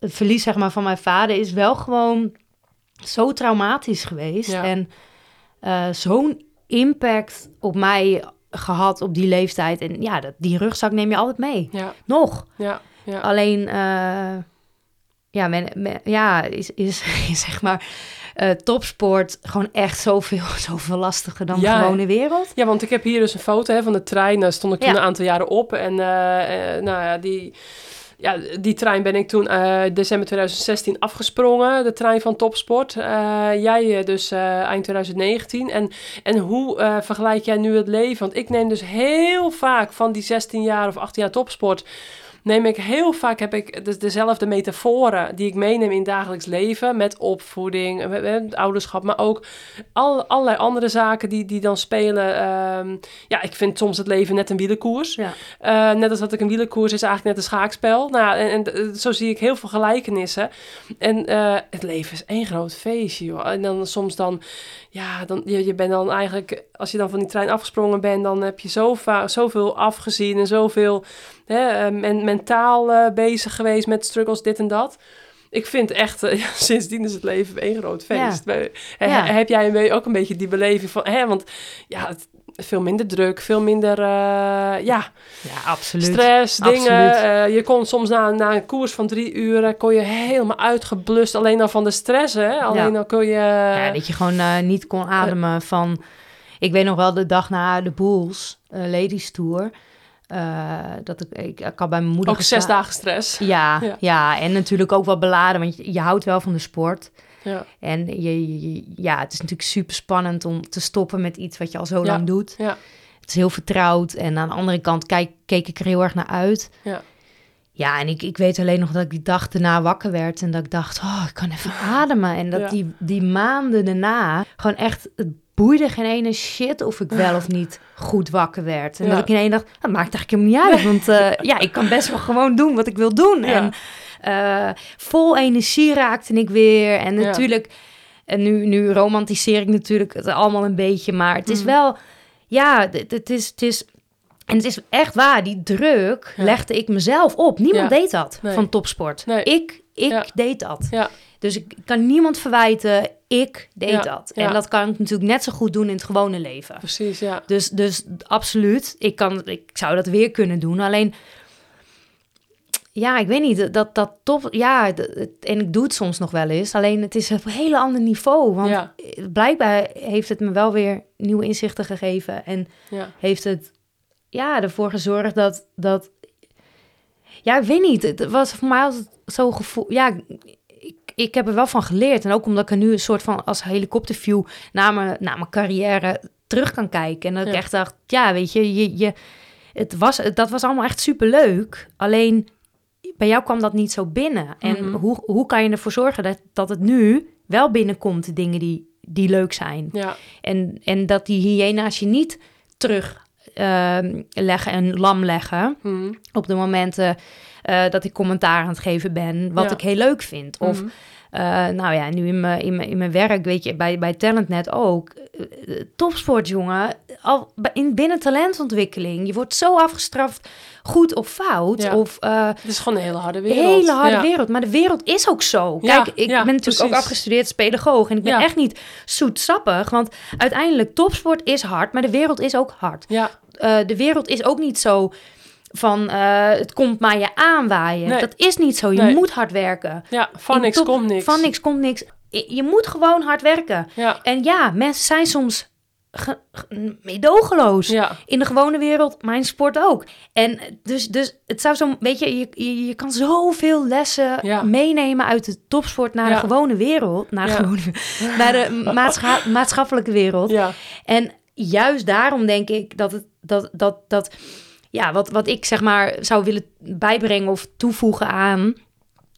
het verlies zeg maar, van mijn vader is wel gewoon zo traumatisch geweest. En zo'n impact op mij gehad op die leeftijd. En ja, dat, die rugzak neem je altijd mee. Ja. Nog. Ja. ja. Alleen, ja, men, men, ja is, is, <laughs> is zeg maar uh, topsport gewoon echt zoveel, <laughs> zoveel lastiger dan ja, de gewone wereld. Ja, want ik heb hier dus een foto hè, van de trein. Daar stond ik toen een aantal jaren op. En uh, nou ja, die ja, die trein ben ik toen uh, december 2016 afgesprongen, de trein van topsport. Uh, jij dus uh, eind 2019. En, en hoe vergelijk jij nu het leven? Want ik neem dus heel vaak van die 16 jaar of 18 jaar topsport neem ik heel vaak heb ik dus dezelfde metaforen die ik meeneem in dagelijks leven met opvoeding, met, met ouderschap, maar ook al, allerlei andere zaken die, die dan spelen. Ehm, ja, ik vind soms het leven net een wielenkoers. Ja. Eh, net als dat ik een wielenkoers is eigenlijk net een schaakspel. Nou, en, en eh, zo zie ik heel veel gelijkenissen. En eh, het leven is één groot feestje, joh. En dan soms dan, ja, dan, je, je bent dan eigenlijk, als je dan van die trein afgesprongen bent, dan heb je zo zoveel afgezien en zoveel hè, eh, men- mentaal eh, bezig geweest met struggles, dit en dat. Ik vind echt, eh, <laughs> ja, sindsdien is het leven één groot feest. We- hè, Ja. Heb jij ook een beetje die beleving van, hè, want ja, het, veel minder druk, veel minder, eh, ja, Ja, absoluut. stress, dingen. Eh, je kon soms na, na een koers van drie uren, kon je helemaal uitgeblust, alleen al van de stress, hè. Alleen Ja. al kon je... Ja, dat je gewoon eh, niet kon ademen van... Ik weet nog wel de dag na de Bulls, Ladies Tour... dat ik, ik, ik had bij mijn moeder ook zes dagen stress. Ja, Ja. ja. en natuurlijk ook wel beladen, want je, je houdt wel van de sport. Ja, En je, je- ja, het is natuurlijk super spannend om te stoppen met iets wat je al zo Ja. lang doet. ja, Het is heel vertrouwd. En aan de andere kant kijk, keek ik er heel erg naar uit. ja. Ja, en ik, ik weet alleen nog dat ik die dag daarna wakker werd. En dat ik dacht, oh, ik kan even <laughs> ademen. En dat Ja. die, die maanden daarna gewoon echt... Het boeide geen ene shit of ik wel of niet goed wakker werd. En Ja. dat ik ineens dacht, dat maakt eigenlijk helemaal niet uit. Want eh, <laughs> ja, ik kan best wel gewoon doen wat ik wil doen. Ja. En eh, vol energie raakte ik weer. En natuurlijk... En nu, nu romantiseer ik natuurlijk het allemaal een beetje. Maar het is Mhm. wel... Ja, het, het is... Het is en het is echt waar, die druk Ja. legde ik mezelf op. Niemand Ja. deed dat Nee. van topsport. Nee. Ik, ik Ja. deed dat. Ja. Dus ik kan niemand verwijten, ik deed dat. En dat kan ik natuurlijk net zo goed doen in het gewone leven. Precies, ja. Dus, dus absoluut, ik, kan, ik zou dat weer kunnen doen. Alleen, ja, ik weet niet, dat, dat top, ja, en ik doe het soms nog wel eens. Alleen het is op een hele ander niveau. Want Ja. blijkbaar heeft het me wel weer nieuwe inzichten gegeven. En ja. heeft het ja, ervoor gezorgd dat, dat... Ja, ik weet niet. Het was voor mij altijd zo gevoel... Ja, ik, ik heb er wel van geleerd. En ook omdat ik er nu een soort van als helikopterview naar mijn, naar mijn carrière terug kan kijken. En dat ik echt dacht, ja, weet je, je, je het was, dat was allemaal echt superleuk. Alleen bij jou kwam dat niet zo binnen. En Mhm. hoe, hoe kan je ervoor zorgen dat, dat het nu wel binnenkomt, dingen die, die leuk zijn? Ja, En, en dat die hyena's je niet terug ehm, leggen en lam leggen Mhm. op de momenten eh, dat ik commentaar aan het geven ben, wat Ja. ik heel leuk vind. Of Mhm. Eh, nou ja, nu in mijn, in mijn, in mijn werk, weet je, bij, bij Talentnet ook. eh, topsport, jongen. Al in, binnen talentontwikkeling. Je wordt zo afgestraft, goed of fout. Ja. Of eh, Het is gewoon een hele harde wereld. hele harde ja. wereld. Maar de wereld is ook zo. Ja, Kijk, ik ben natuurlijk ook afgestudeerd als pedagoog. En ik ben echt niet zoetsappig. Want uiteindelijk, topsport is hard. Maar de wereld is ook hard. Ja, Eh, de wereld is ook niet zo van eh, het komt maar je aanwaaien. Nee. Dat is niet zo. Je Nee. moet hard werken. ja, van In niks top- komt niks. Van niks komt niks. Je moet gewoon hard werken. Ja, En ja, mensen zijn soms ge- ge- meedogenloos. ja, In de gewone wereld, mijn sport ook. En dus, dus het zou zo, weet je, je, je, je kan zoveel lessen Ja. meenemen uit de topsport naar Ja. de gewone wereld. Naar de, gewone, naar de <laughs> maatscha- maatschappelijke wereld. ja, En juist daarom denk ik dat het, dat, dat, dat, ja, wat, wat ik zeg maar zou willen bijbrengen of toevoegen aan,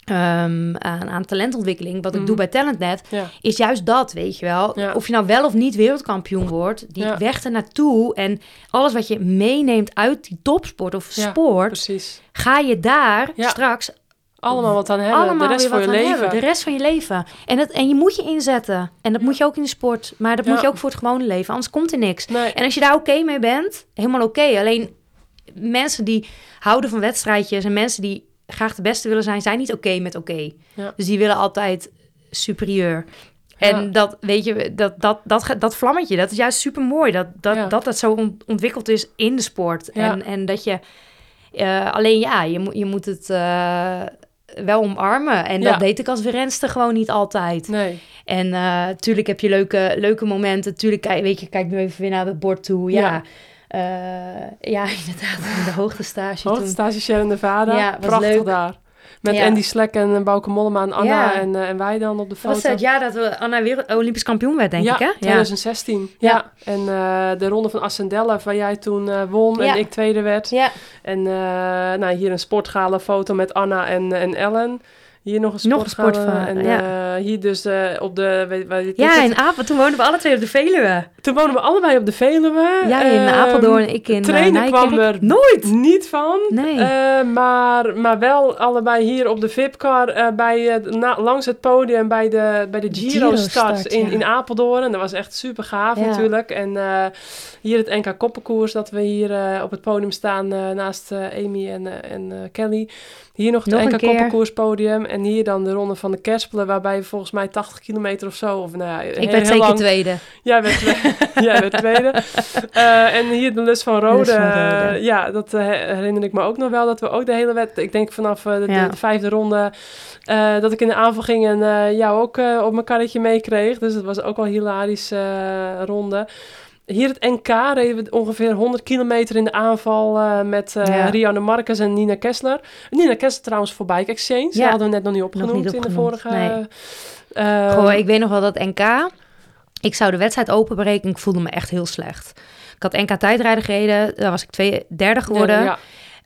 ehm, aan, aan talentontwikkeling, wat ik Mhm. doe bij Talentnet, ja, is juist dat, weet je wel. Ja. Of je nou wel of niet wereldkampioen wordt, die Ja. weg ernaartoe en alles wat je meeneemt uit die topsport of sport, precies. ga je daar straks Allemaal wat aan hebben. allemaal de rest van je leven. hebben. De rest van je leven. En, het, en je moet je inzetten. En dat moet je ook in de sport. Maar dat moet je ook voor het gewone leven. Anders komt er niks. Nee, En als je daar oké mee bent, helemaal oké. Alleen mensen die houden van wedstrijdjes en mensen die graag de beste willen zijn, zijn niet oké met oké. Ja. Dus die willen altijd superieur. En Ja. dat, weet je, dat, dat, dat, dat, vlammetje, dat is juist super mooi. Dat dat, Ja. dat dat zo ont- ontwikkeld is in de sport. En, en dat je, eh, alleen ja, je, moet je moet het eh, wel omarmen. En dat deed ik als renster gewoon niet altijd. nee. En natuurlijk heb je leuke, leuke momenten. Tuurlijk, kijk, weet je, kijk nu even weer naar het bord toe. Ja, Ja. ja, <laughs> inderdaad. De hoogtestage. Hoogtestage Sierra Nevada. Ja, was Prachtig leuk. daar. Met Ja. Andy Slek en Bouke Mollema en Anna Ja. en, eh, en wij dan op de Dat foto. was het jaar dat we Anna weer Olympisch kampioen werd, denk ja, ik, hè? 2016. Ja. Ja. En eh, de ronde van Ascendella, waar jij toen eh, won en ik tweede werd. Ja, En eh, nou, hier een sportgala foto met Anna en, en Ellen. Hier nog een Nog een sportgala. sportva- En ja. eh, hier dus eh, op de... Weet, weet, weet ja in Apel. Toen woonden we alle twee op de Veluwe. Toen wonen we allebei op de Veluwe. Jij in Ehm, Apeldoorn ik in eh, trainen kwam Nijkerk. er Nooit! niet van. Nee. Maar, maar wel allebei hier op de VIP-car bij, na- langs het podium bij de, bij de Giro-start in, ja. in Apeldoorn. En dat was echt super gaaf Ja. natuurlijk. En hier het NK Koppenkoers, dat we hier op het podium staan naast Amy en, en Kelly. Hier nog het Nog keer. Koppenkoerspodium. En hier dan de ronde van de Kerspelen, waarbij we volgens mij 80 kilometer of zo. Of, nou ja, ik heel werd zeker lang- tweede. Jij werd, tweede. <laughs> Jij werd tweede. Eh, en hier de Lus van Rode. Lus van Rode. eh, ja, dat eh, herinner ik me ook nog wel. Dat we ook de hele wedstrijd... Ik denk vanaf eh, de, de- Ja. de vijfde ronde... eh, dat ik in de aanval ging en eh, jou ook eh, op mijn karretje meekreeg. Dus het was ook wel een hilarische eh, ronde. Hier het NK reden we ongeveer 100 kilometer in de aanval eh, met Ja. Rianne Marcus en Nina Kessler. Nina Kessler trouwens voor Bike Exchange. Ja. Dat hadden we net nog niet opgenoemd, niet in de vorige... nee. eh, Goh, ik weet nog wel dat NK. Ik zou de wedstrijd openbreken. Ik voelde me echt heel slecht. Ik had NK tijdrijden gereden. Daar was ik twee, derde geworden. Ja,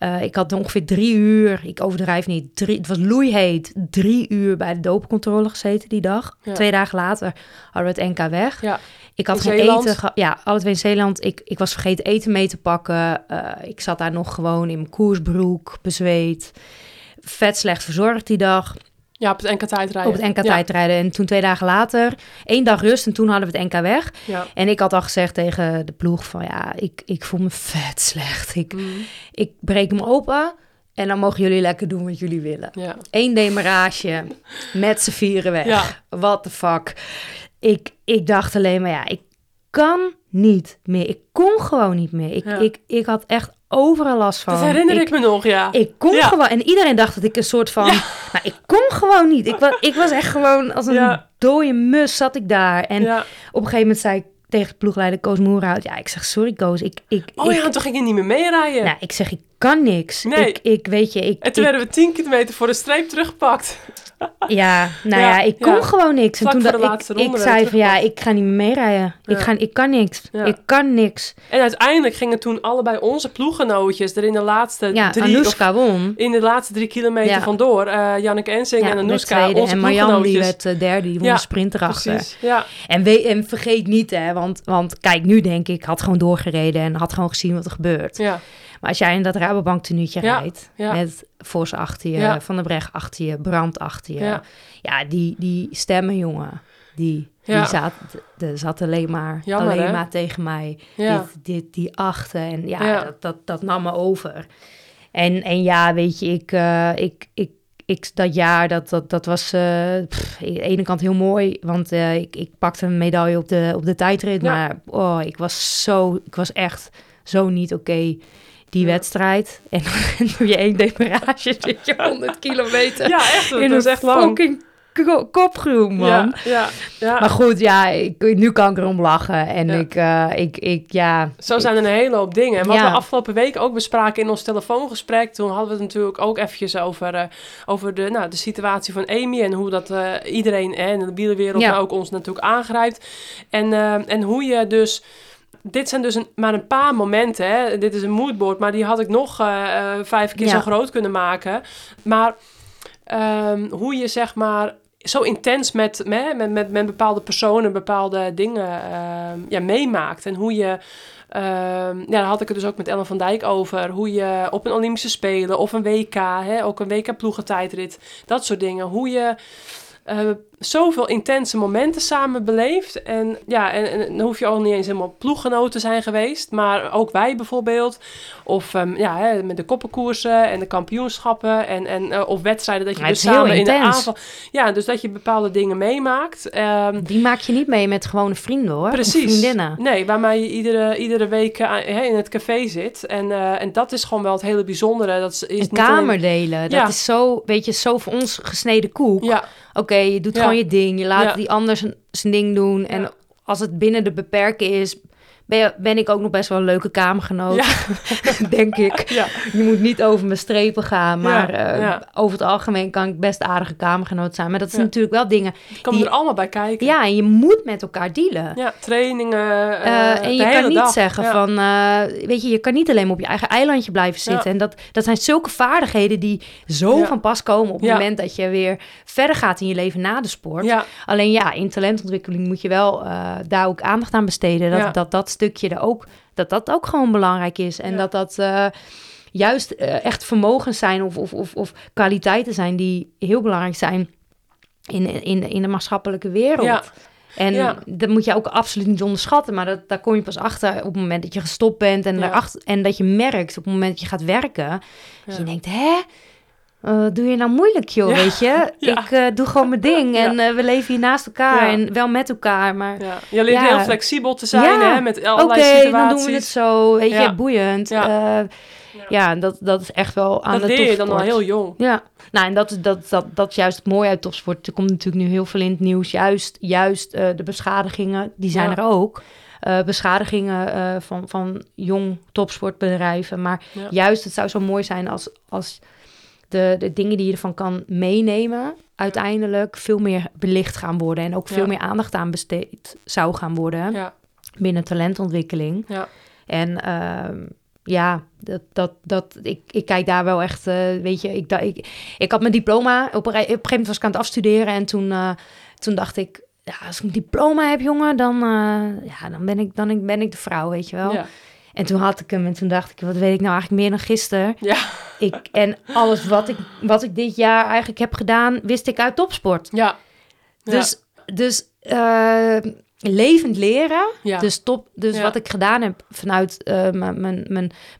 Eh, ik had ongeveer drie uur. Ik overdrijf niet. Drie, het was loeiheet. Drie uur bij de doopcontrole gezeten die dag. Ja. Twee dagen later hadden we het NK weg. ja. Ik had In geen Zeeland? eten. ge- Ja, alle twee in Zeeland. Ik, ik was vergeten eten mee te pakken. Eh, ik zat daar nog gewoon in mijn koersbroek, bezweet. Vet slecht verzorgd die dag. Ja, op het NK tijdrijden. Op het NK Ja. tijdrijden. En toen twee dagen later, één dag rust en toen hadden we het NK weg. Ja. En ik had al gezegd tegen de ploeg van ja, ik, ik voel me vet <laughs> slecht. Ik, Mm, ik breek hem open en dan mogen jullie lekker doen wat jullie willen. ja. Eén demarage, met z'n vieren weg. Ja. What the fuck. Ik, ik dacht alleen maar ja, ik kan niet meer. Ik kon gewoon niet meer. Ik, ik, ik had echt overal last van. Dat herinner ik, me nog, ja. Ik kon Ja. gewoon. En iedereen dacht dat ik een soort van. Maar ik kon gewoon niet. Ik was, ik was echt gewoon als een Ja. dode mus zat ik daar. En op een gegeven moment zei ik tegen de ploegleider Koos Moerhout. Ja, ik zeg sorry Koos. Ik, ik, Oh ik, ja, toen ging je niet meer meerijden. nou, ik zeg ik kan niks. Nee. Ik, ik weet je. Ik, en toen ik- werden we 10 kilometer voor de streep teruggepakt. ja, nou Ja, ja, ik kon ja. gewoon niks. En toen dat ik, laatste ik zei van ja, ik ga niet meer meerijden. Ik, ga, ik kan niks. Ik kan niks. En uiteindelijk gingen toen allebei onze ploeggenootjes er in de laatste Ja, drie... Won. of in de laatste drie kilometer vandoor. eh Janneke Ensing en tweede. onze En Marjan die werd eh, derde. Die won Ja, de sprint erachter. Precies, ja. En, we, en vergeet niet, hè, want, want kijk, nu denk ik, had gewoon doorgereden en had gewoon gezien wat er gebeurt. Ja, Maar als jij in dat Rabobank tenuutje Ja, rijdt, ja. met Vos achter je, Ja. Van der Brecht achter je, Brandt achter je. Ja. Die, die stemmen, jongen, die, die zat, de zat alleen maar, Jammer, alleen hè? maar tegen mij. Dit, dit, die achten en ja. Dat, dat, dat nam me over. En, en ja, weet je, ik, eh, ik, ik, ik, dat jaar, dat, dat, dat was pff, aan de ene kant heel mooi, want eh, ik, ik pakte een medaille op de, op de tijdrit, Ja. maar oh, ik was zo, ik was echt zo niet oké die wedstrijd. En <laughs> dan doe je één demarage, zit je 100 kilometer ja, echt. Dat in een echt lang. man. Ja, ja, ja. Maar goed, ja, ik, nu kan ik erom lachen. En Ja. ik, eh, ik, ik, ja... Zo zijn er een hele hoop dingen. En wat we afgelopen week ook bespraken in ons telefoongesprek, toen hadden we het natuurlijk ook eventjes over, eh, over de, nou, de situatie van Amy en hoe dat eh, iedereen eh, in de wielerwereld, Ja. ook ons natuurlijk aangrijpt. En, en hoe je dus... Dit zijn dus een, maar een paar momenten. Hè. Dit is een moodboard, maar die had ik nog eh, eh, vijf keer Ja. zo groot kunnen maken. Maar ehm, hoe je zeg maar zo intens met, met, met, met, met bepaalde personen, bepaalde dingen ehm, ja, meemaakt. En hoe je, ehm, ja, daar had ik het dus ook met Ellen van Dijk over, hoe je op een Olympische Spelen of een WK, hè, ook een WK ploegentijdrit, dat soort dingen, hoe je eh, zoveel intense momenten samen beleeft. En ja, en, en dan hoef je ook niet eens helemaal ploeggenoten te zijn geweest, maar ook wij bijvoorbeeld. Of ehm, ja, hè, met de koppenkoersen en de kampioenschappen en, en eh, of wedstrijden dat je dus samen in de aanval. Ja, dus dat je bepaalde dingen meemaakt. Ehm, Die maak je niet mee met gewone vrienden, hoor. Precies. vriendinnen. Nee, waarmee je iedere, iedere week eh, in het café zit. En, eh, en dat is gewoon wel het hele bijzondere. Dat is, is Een niet kamer alleen- delen, dat is zo, weet je, zo voor ons gesneden koek. Ja, Oké, je doet Ja. gewoon je ding, je laat die ander zijn, ding doen. En als het binnen de beperken is, ben, ben ik ook nog best wel een leuke kamergenoot, <laughs> denk ik. Ja. Je moet niet over mijn strepen gaan, maar eh, over het algemeen kan ik best aardige kamergenoot zijn. Maar dat zijn Ja. natuurlijk wel dingen. Komen Die- er allemaal bij kijken. Ja, en je moet met elkaar dealen. Ja, trainingen. Eh, en je kan niet dag. zeggen van, weet je, je kan niet alleen maar op je eigen eilandje blijven zitten. En dat, dat zijn zulke vaardigheden die zo van pas komen op het moment dat je weer verder gaat in je leven na de sport. Ja, Alleen ja, in talentontwikkeling moet je wel daar ook aandacht aan besteden. Dat, dat dat stukje er ook, dat dat ook gewoon belangrijk is. En Ja. dat dat eh, juist eh, echt vermogens zijn of, of, of, of kwaliteiten zijn die heel belangrijk zijn in, in, in de maatschappelijke wereld. Ja. En Ja. dat moet je ook absoluut niet onderschatten. Maar dat, daar kom je pas achter op het moment dat je gestopt bent. En, Ja. daarachter, en dat je merkt op het moment dat je gaat werken. Dat je denkt, hè? Eh, doe je nou moeilijk, joh, Ja. weet je? <laughs> Ja. Ik eh, doe gewoon mijn ding. <laughs> Ja. En eh, we leven hier naast elkaar. En wel met elkaar, maar... ja. Je leert heel flexibel te zijn Ja. hè, met Oké, allerlei dan situaties. doen we het zo. Weet je, boeiend. Ja. Dat, dat is echt wel aan Dat de leer je dan al topsport. heel jong. Ja, nou en dat, is- dat, dat, dat is juist het mooie uit topsport. Er komt natuurlijk nu heel veel in het nieuws. Juist, juist de beschadigingen, die zijn er ook. Beschadigingen van, van jong topsportbedrijven. Maar Ja. juist, het zou zo mooi zijn als, als de, de dingen die je ervan kan meenemen... uiteindelijk veel meer belicht gaan worden. En ook veel Ja. meer aandacht aan besteed zou gaan worden Ja, binnen talentontwikkeling. ja. En ehm, ja, dat, dat, dat, ik, ik kijk daar wel echt, eh, weet je, ik, ik, ik had mijn diploma, op een, op een gegeven moment was ik aan het afstuderen en toen, eh, toen dacht ik, ja, als ik een diploma heb, jongen, dan, eh, ja, dan, ben ik, dan ben ik de vrouw, weet je wel. En toen had ik hem en toen dacht ik, wat weet ik nou eigenlijk meer dan gisteren? Ja. Ik, en alles wat ik, wat ik dit jaar eigenlijk heb gedaan, wist ik uit topsport. Ja. Dus, dus eh, levend leren. Ja. Dus, top, dus Ja. wat ik gedaan heb vanuit eh, mijn- mijn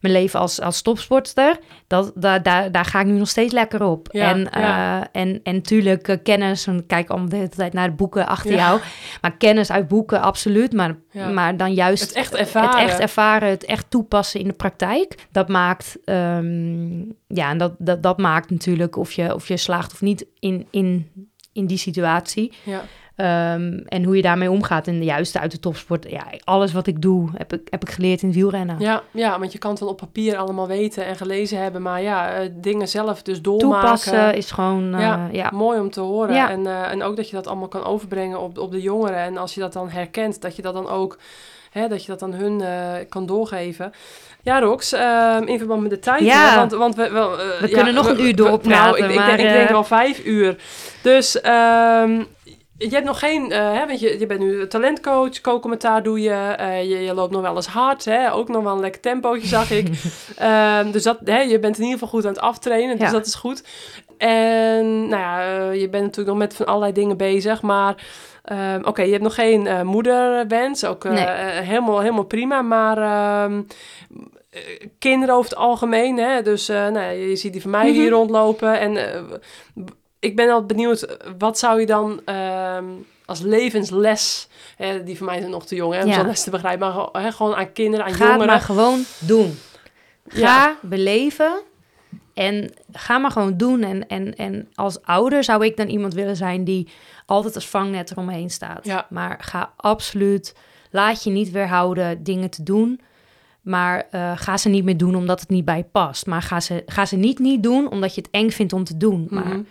mijn leven als, als topsportster, dat, daar, daar, daar ga ik nu nog steeds lekker op. Ja, en, eh, en, en natuurlijk eh, kennis, en ik kijk allemaal de hele tijd naar de boeken achter jou. Maar kennis uit boeken, absoluut. Maar, maar dan juist Het echt ervaren. het echt ervaren, het echt toepassen in de praktijk. Dat maakt, ehm, ja, en dat, dat, dat maakt natuurlijk of je, of je slaagt of niet in, in, in die situatie. Ja. Ehm, en hoe je daarmee omgaat. En juist uit de topsport, ja, alles wat ik doe, heb ik, heb ik geleerd in wielrennen. Ja, ja, want je kan het wel op papier allemaal weten en gelezen hebben, maar ja, eh, dingen zelf dus doormaken. Toepassen is gewoon, eh, ja, ja. mooi om te horen. Ja. En, eh, en ook dat je dat allemaal kan overbrengen op, op de jongeren. En als je dat dan herkent, dat je dat dan ook, hè, dat je dat aan hun eh, kan doorgeven. Ja, Rox, ehm, in verband met de tijd. Ja. hè, Want, want we, eh, ja, kunnen nog een uur doorpraten, Nou, ik, ik, maar, denk, ik denk eh, wel vijf uur. Dus ehm, je hebt nog geen, eh, hè, want je, je bent nu talentcoach, co-commentaar doe je, eh, je, je loopt nog wel eens hard, hè, ook nog wel een lekker tempootje zag ik. <laughs> Ehm, dus dat, hè, je bent in ieder geval goed aan het aftrainen, dus Ja. dat is goed. En nou ja, eh, je bent natuurlijk nog met van allerlei dingen bezig, maar ehm, oké, je hebt nog geen moederwens, ook Nee. helemaal, helemaal prima, maar ehm, eh, kinderen over het algemeen, hè, dus nou, je ziet die van mij hier Mhm. rondlopen en ik ben al benieuwd, wat zou je dan ehm, als levensles, hè, die van mij zijn nog te jong hè, om Ja. zo'n les te begrijpen, maar gewoon- hè, gewoon aan kinderen, aan Ga jongeren. maar gewoon doen. Ga Ja. beleven en ga maar gewoon doen. En, en, en als ouder zou ik dan iemand willen zijn die altijd als vangnet eromheen staat. Ja. Maar ga absoluut, laat je niet weerhouden dingen te doen. Maar eh, ga ze niet meer doen omdat het niet bij je past. Maar ga ze, ga ze niet niet doen omdat je het eng vindt om te doen. Maar Mhm.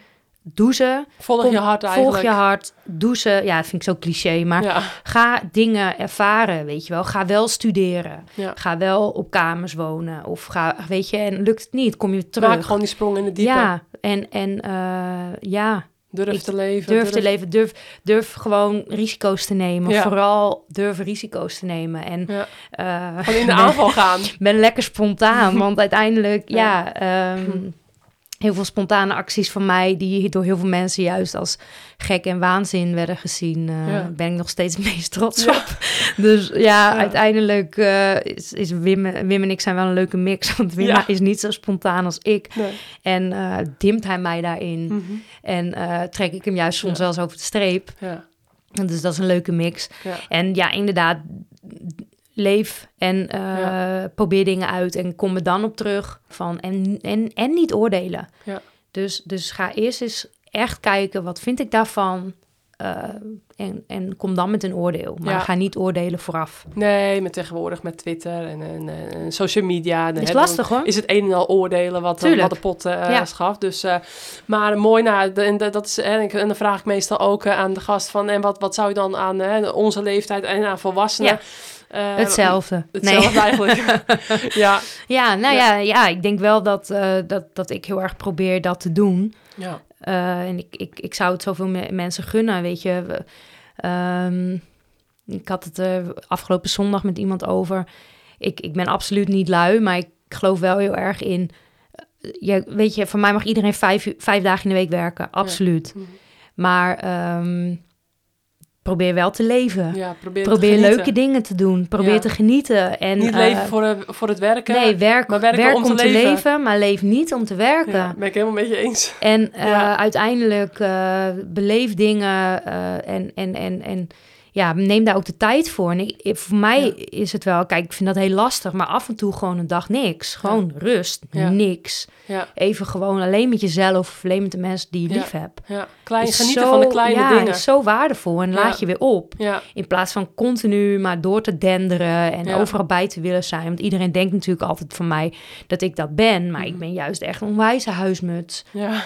Doe ze. Volg Kom- je hart eigenlijk. Volg je hart. Doe ze. Ja, dat vind ik zo cliché. Maar Ja, ga dingen ervaren, weet je wel. Ga wel studeren. ja. Ga wel op kamers wonen. Of ga, weet je, en lukt het niet, kom je terug. Maak gewoon die sprong in de diepe. ja, en, en eh, ja, Durf Ik te leven. durf te leven. Durf, durf gewoon risico's te nemen. Ja. Vooral durf risico's te nemen. En Gewoon in de <laughs> aanval gaan. ben lekker spontaan. Want uiteindelijk, Ja. ja, ehm, heel veel spontane acties van mij... die door heel veel mensen juist als gek en waanzin werden gezien... eh, Ja. ben ik nog steeds meest trots Ja. op. <laughs> Dus ja, Ja. uiteindelijk eh, is, is Wim, Wim en ik zijn wel een leuke mix. <laughs> Want Wim is niet zo spontaan als ik. Nee. En eh dimt hij mij daarin. Mhm. En trek ik hem juist soms wel eens over de streep. Ja. Dus dat is een leuke mix. En ja, inderdaad, leef en eh, Ja. probeer dingen uit en kom er dan op terug van en, en, en niet oordelen. Ja. Dus, dus ga eerst eens echt kijken, wat vind ik daarvan? En, en kom dan met een oordeel. Maar Ja. ga niet oordelen vooraf. Nee, met tegenwoordig met Twitter en, en, en social media. dan Is hè, lastig, hoor. Is het een en al oordelen wat, Tuurlijk. wat de pot eh Ja. schaft. Dus, eh, maar mooi, nou, de- en de- dat is, en, ik- en dan vraag ik meestal ook eh, aan de gast van... en wat, wat zou je dan aan hè, onze leeftijd en aan volwassenen... Ja. eh, Hetzelfde. Hetzelfde eigenlijk. <laughs> ja. Ja, nou Ja. ja, ja, ik denk wel dat, eh, dat, dat ik heel erg probeer dat te doen. ja. Eh, en ik, ik, ik zou het zoveel me- mensen gunnen, weet je. We- ehm, ik had het eh, afgelopen zondag met iemand over. Ik, ik ben absoluut niet lui, maar ik geloof wel heel erg in... eh, Je, weet je, voor mij mag iedereen vijf, vijf dagen in de week werken, absoluut. Mhm. Maar ehm, probeer wel te leven. ja, probeer, leuke dingen te doen. Probeer Ja. te genieten. En, Niet eh, leven voor, eh, voor het werken. Nee, werk, maar werken werk om om, te leven. leven. maar leef niet om te werken. Ja, ben ik helemaal met je eens. En eh, uiteindelijk eh, beleef dingen eh, en, en, en, en ja, neem daar ook de tijd voor. En ik, voor mij Ja. is het wel, kijk, ik vind dat heel lastig, maar af en toe gewoon een dag niks. Gewoon rust, Ja. niks. Ja, Even gewoon alleen met jezelf of alleen met de mensen die je lief hebt. ja. Klein, Is genieten zo- van de kleine ja, dingen. is zo waardevol en laat je weer op. In plaats van continu maar door te denderen en overal bij te willen zijn. Want iedereen denkt natuurlijk altijd van mij dat ik dat ben. Maar Mhm. ik ben juist echt een onwijze huismuts. ja.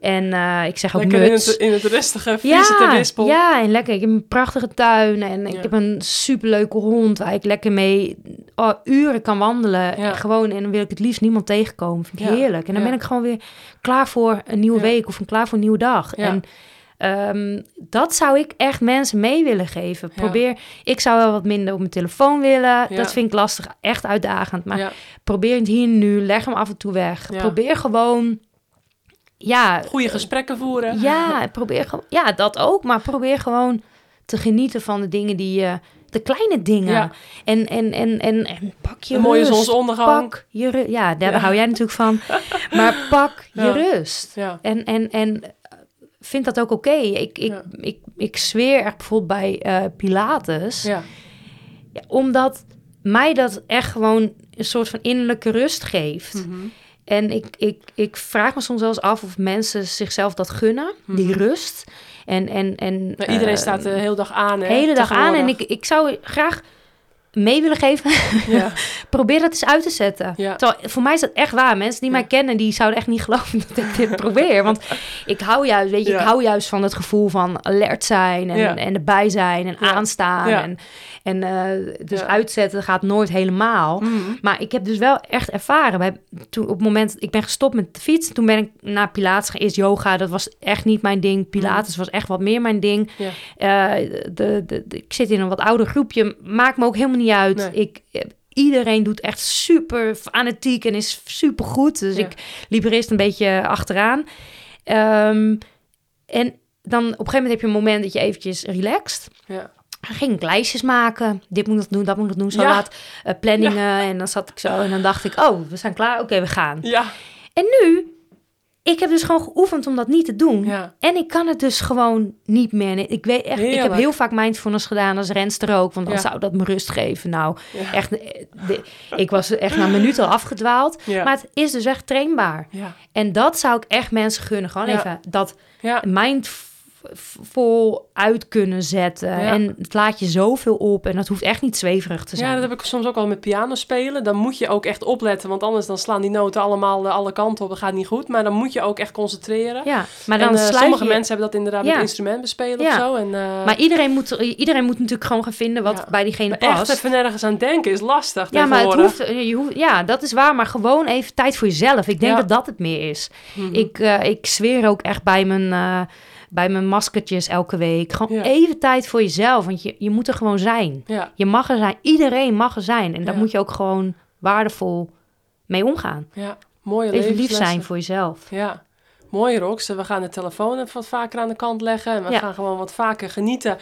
En eh, ik zeg ook Lekker in het, in het rustige, ja, wispel. ja, en lekker. Ik heb een prachtige tuin en ik heb een superleuke hond waar ik lekker mee oh, uren kan wandelen. En gewoon, en dan wil ik het liefst niemand tegenkomen. Vind ik heerlijk. En dan ben ik gewoon weer klaar voor een nieuwe week of een klaar voor een nieuwe dag. En ehm, dat zou ik echt mensen mee willen geven. Ja. Probeer, ik zou wel wat minder op mijn telefoon willen. Ja. Dat vind ik lastig, echt uitdagend. Maar Ja, probeer het hier nu, leg hem af en toe weg. Probeer gewoon, ja, goede gesprekken voeren. ja, probeer gewoon. Ja, dat ook. Maar probeer gewoon te genieten van de dingen die je. De kleine dingen. Ja. En, en, en, en, en pak je Een mooie zonsondergang. Pak je rust. Ja, daar Ja. hou jij natuurlijk van. <laughs> Maar pak je rust. En, en, en eh, vind dat ook oké. Ik, ik, ik, ik zweer echt bijvoorbeeld bij eh, Pilates. ja, Ja, omdat mij dat echt gewoon een soort van innerlijke rust geeft. Mhm. En ik, ik, ik vraag me soms wel eens af of mensen zichzelf dat gunnen, die Mhm. rust. En, en, en, Nou, iedereen eh, staat de hele dag aan. Hè, hele dag aan. En ik, ik zou graag mee willen geven. <laughs> Ja, Probeer dat eens uit te zetten. Ja. Terwijl, voor mij is dat echt waar. Mensen die Ja. mij kennen, die zouden echt niet <laughs> geloven dat ik dit probeer. Want ik hou juist, weet je, ik hou juist van het gevoel van alert zijn en, en erbij zijn en aanstaan. En, en eh, dus uitzetten gaat nooit helemaal. Mhm. Maar ik heb dus wel echt ervaren. Bij, toen, op het moment, ik ben gestopt met de fiets. Toen ben ik naar Pilates. Eerst yoga, dat was echt niet mijn ding. Pilates was echt wat meer mijn ding. Eh, de, de, de- ik zit in een wat ouder groepje. Maakt me ook helemaal niet uit. Nee. Ik, iedereen doet echt super fanatiek en is super goed. Dus Ja. ik liep er eerst een beetje achteraan. Ehm, en dan op een gegeven moment heb je een moment dat je eventjes relaxt. ja. Dan ging ik lijstjes maken. Dit moet ik doen, dat moet ik doen. Zo Ja. laat eh, planningen. En dan zat ik zo en dan dacht ik, oh, we zijn klaar. Oké, we gaan. Ja, En nu, ik heb dus gewoon geoefend om dat niet te doen. ja, En ik kan het dus gewoon niet meer. Ik weet echt, ik heb heel vaak mindfulness gedaan als renster ook, want dan Ja. zou dat me rust geven. Nou, ja. echt, eh, de- ik was echt na een minuut al afgedwaald. Maar het is dus echt trainbaar. En dat zou ik echt mensen gunnen. Gewoon even dat ja, mindful uit kunnen zetten. Ja. En het laat je zoveel op. En dat hoeft echt niet zweverig te zijn. ja, dat heb ik soms ook wel met piano spelen. Dan moet je ook echt opletten, want anders dan slaan die noten allemaal eh, alle kanten op. Dat gaat niet goed, maar dan moet je ook echt concentreren. Ja, maar dan en, eh, sommige je... mensen hebben dat inderdaad Ja. met instrument bespelen Ja. of zo. En, eh, Maar iedereen moet, iedereen moet natuurlijk gewoon gaan vinden wat bij diegene maar past. echt even nergens aan denken is lastig Ja, maar het hoeft, je hoeft, ja, dat is waar, maar gewoon even tijd voor jezelf. Ik denk dat dat het meer is. Mhm. Ik, ik zweer ook echt bij mijn, bij mijn maskertjes elke week. Gewoon Ja. even tijd voor jezelf, want je, je moet er gewoon zijn. Ja, Je mag er zijn, iedereen mag er zijn. En daar Ja. moet je ook gewoon waardevol mee omgaan. ja, mooie Even lief zijn voor jezelf. Ja, mooi Rox. We gaan de telefoon even wat vaker aan de kant leggen. En we gaan gewoon wat vaker genieten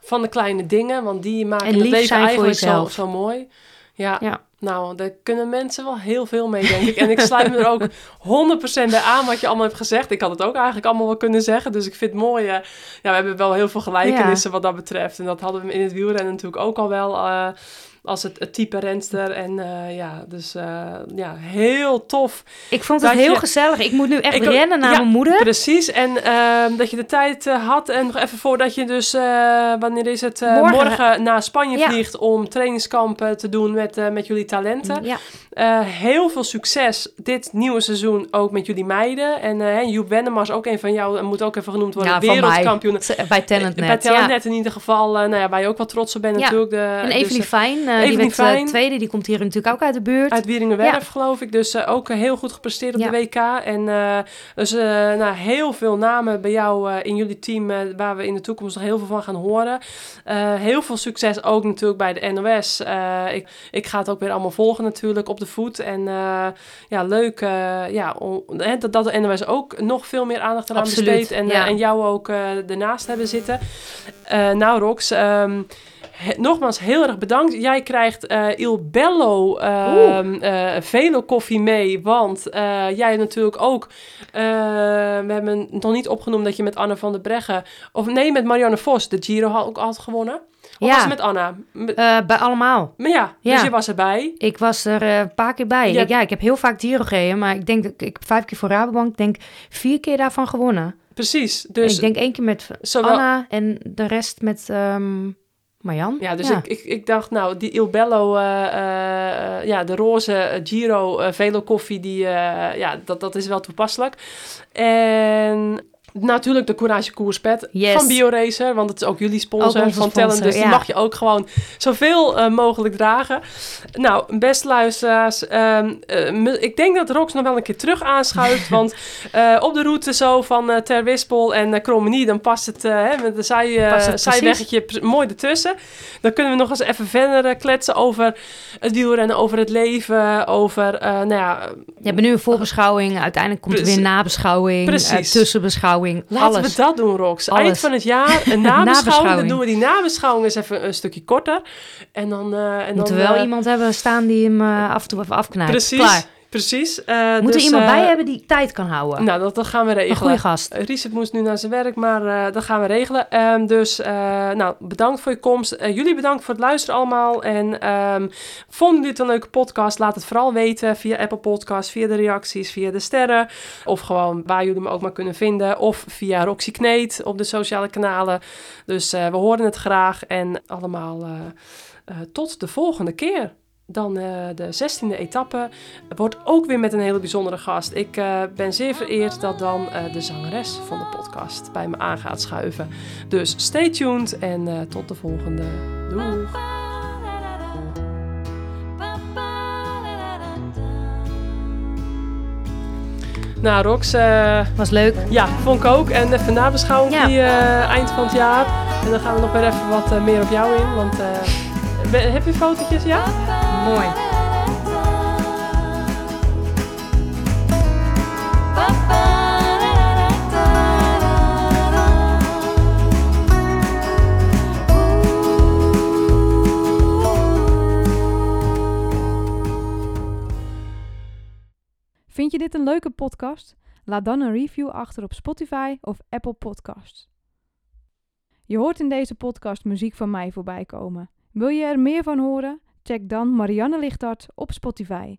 van de kleine dingen. Want die maken En het lief leven eigenlijk zo, zo mooi. Ja, Ja. Nou, daar kunnen mensen wel heel veel mee, denk ik. En ik sluit me er ook 100% bij aan wat je allemaal hebt gezegd. Ik had het ook eigenlijk allemaal wel kunnen zeggen. Dus ik vind het mooi. Uh, ja, we hebben wel heel veel gelijkenissen wat dat betreft. En dat hadden we in het wielrennen natuurlijk ook al wel. Uh, als het, het type renster. En uh, ja, dus uh, ja, heel tof. Ik vond het heel je, gezellig. Ik moet nu echt ik, rennen naar ja, mijn moeder. Precies. En uh, dat je de tijd had. En nog even voordat je dus, wanneer is het? Morgen. morgen. naar Spanje ja. vliegt om trainingskampen te doen met, met jullie talenten. Ja. heel veel succes dit nieuwe seizoen ook met jullie meiden. En Joep Wennemar is ook een van jou, moet ook even genoemd worden, wereldkampioen. Bij Talentnet. Bij Talentnet in ieder geval, nou ja, waar je ook wel trots op bent natuurlijk. De, en Evelie dus, Fijn, die werd Fijn. tweede, die komt hier natuurlijk ook uit de buurt. Uit Wieringenwerf, geloof ik. Dus uh, ook heel goed gepresteerd op de WK. En dus nou, heel veel namen bij jou in jullie team, waar we in de toekomst nog heel veel van gaan horen. heel veel succes ook natuurlijk bij de NOS. ik, ik ga het ook weer allemaal volgen natuurlijk op de voet. En ja, leuk ja, om, dat, dat de NOS ook nog veel meer aandacht eraan Absoluut, besteedt. En, ja. en jou ook ernaast hebben zitten. nou, Rox... Um, He, nogmaals heel erg bedankt. Jij krijgt uh, Il Bello uh, uh, Velo koffie mee. Want jij natuurlijk ook... we hebben nog niet opgenoemd dat je met Anne van der Breggen... Of nee, met Marianne Vos de Giro had, ook had gewonnen. Of ja. was het met Anna? Met... bij allemaal. Maar ja, ja, dus je was erbij. Ik was er een paar keer bij. Ja. Ik, ja, ik heb heel vaak Giro gereden. Maar ik denk dat ik vijf keer voor Rabobank... Ik denk vier keer daarvan gewonnen. Precies. Dus ik denk één keer met zowel... Anna en de rest met... Um, Marjan? Ja, dus Ik, ik, ik dacht, nou, die Il Bello, uh, uh, ja, de roze Giro uh, Velo koffie, die, ja, dat, dat is wel toepasselijk. En natuurlijk de Courage Koerspet yes. van BioRacer, want het is ook jullie sponsor ook van sponsor, Talent, dus ja. die mag je ook gewoon zoveel uh, mogelijk dragen. Nou, best luisteraars, um, uh, ik denk dat Rox nog wel een keer terug aanschuift, <laughs> want uh, op de route zo van Ter Wispel en Krommenie, dan past het hè, met de zij, zijweggetje mooi ertussen. Dan kunnen we nog eens even verder kletsen over het wielrennen, over het leven, over, nou ja... Je hebt nu een voorbeschouwing, uiteindelijk komt er weer nabeschouwing, Precies. tussenbeschouwing. Laten alles. we dat doen, Rox. Alles. Eind van het jaar een <laughs> nabeschouwing. Dan doen we die nabeschouwing eens even een stukje korter. En dan... Uh, en Moeten dan, we wel uh, iemand hebben staan die hem uh, af en toe even afknijpt. Precies. Klaar. Precies. Uh, Moet dus, er iemand uh, bij hebben die tijd kan houden? Nou, dat, dat gaan we regelen. Een goede gast. Richard moest nu naar zijn werk, maar uh, dat gaan we regelen. Um, dus nou, bedankt voor je komst. Jullie bedankt voor het luisteren allemaal. En um, vonden jullie dit een leuke podcast? Laat het vooral weten via Apple Podcasts, via de reacties, via de sterren. Of gewoon waar jullie me ook maar kunnen vinden. Of via Roxy Kneet op de sociale kanalen. Dus we horen het graag. En allemaal tot de volgende keer. Dan uh, de 16e etappe wordt ook weer met een hele bijzondere gast. Ik uh, ben zeer vereerd dat dan uh, de zangeres van de podcast bij me aan gaat schuiven. Dus stay tuned en tot de volgende. Doeg! Nou, Rox. was leuk. Ja, vond ik ook. En even nabeschouwing Ja. die eind van het jaar. En dan gaan we nog weer even wat meer op jou in. Want heb je fotootjes? Ja? Mooi. Vind je dit een leuke podcast? Laat dan een review achter op Spotify of Apple Podcasts. Je hoort in deze podcast muziek van mij voorbij komen. Wil je er meer van horen? Check dan Marianne Lichtart op Spotify.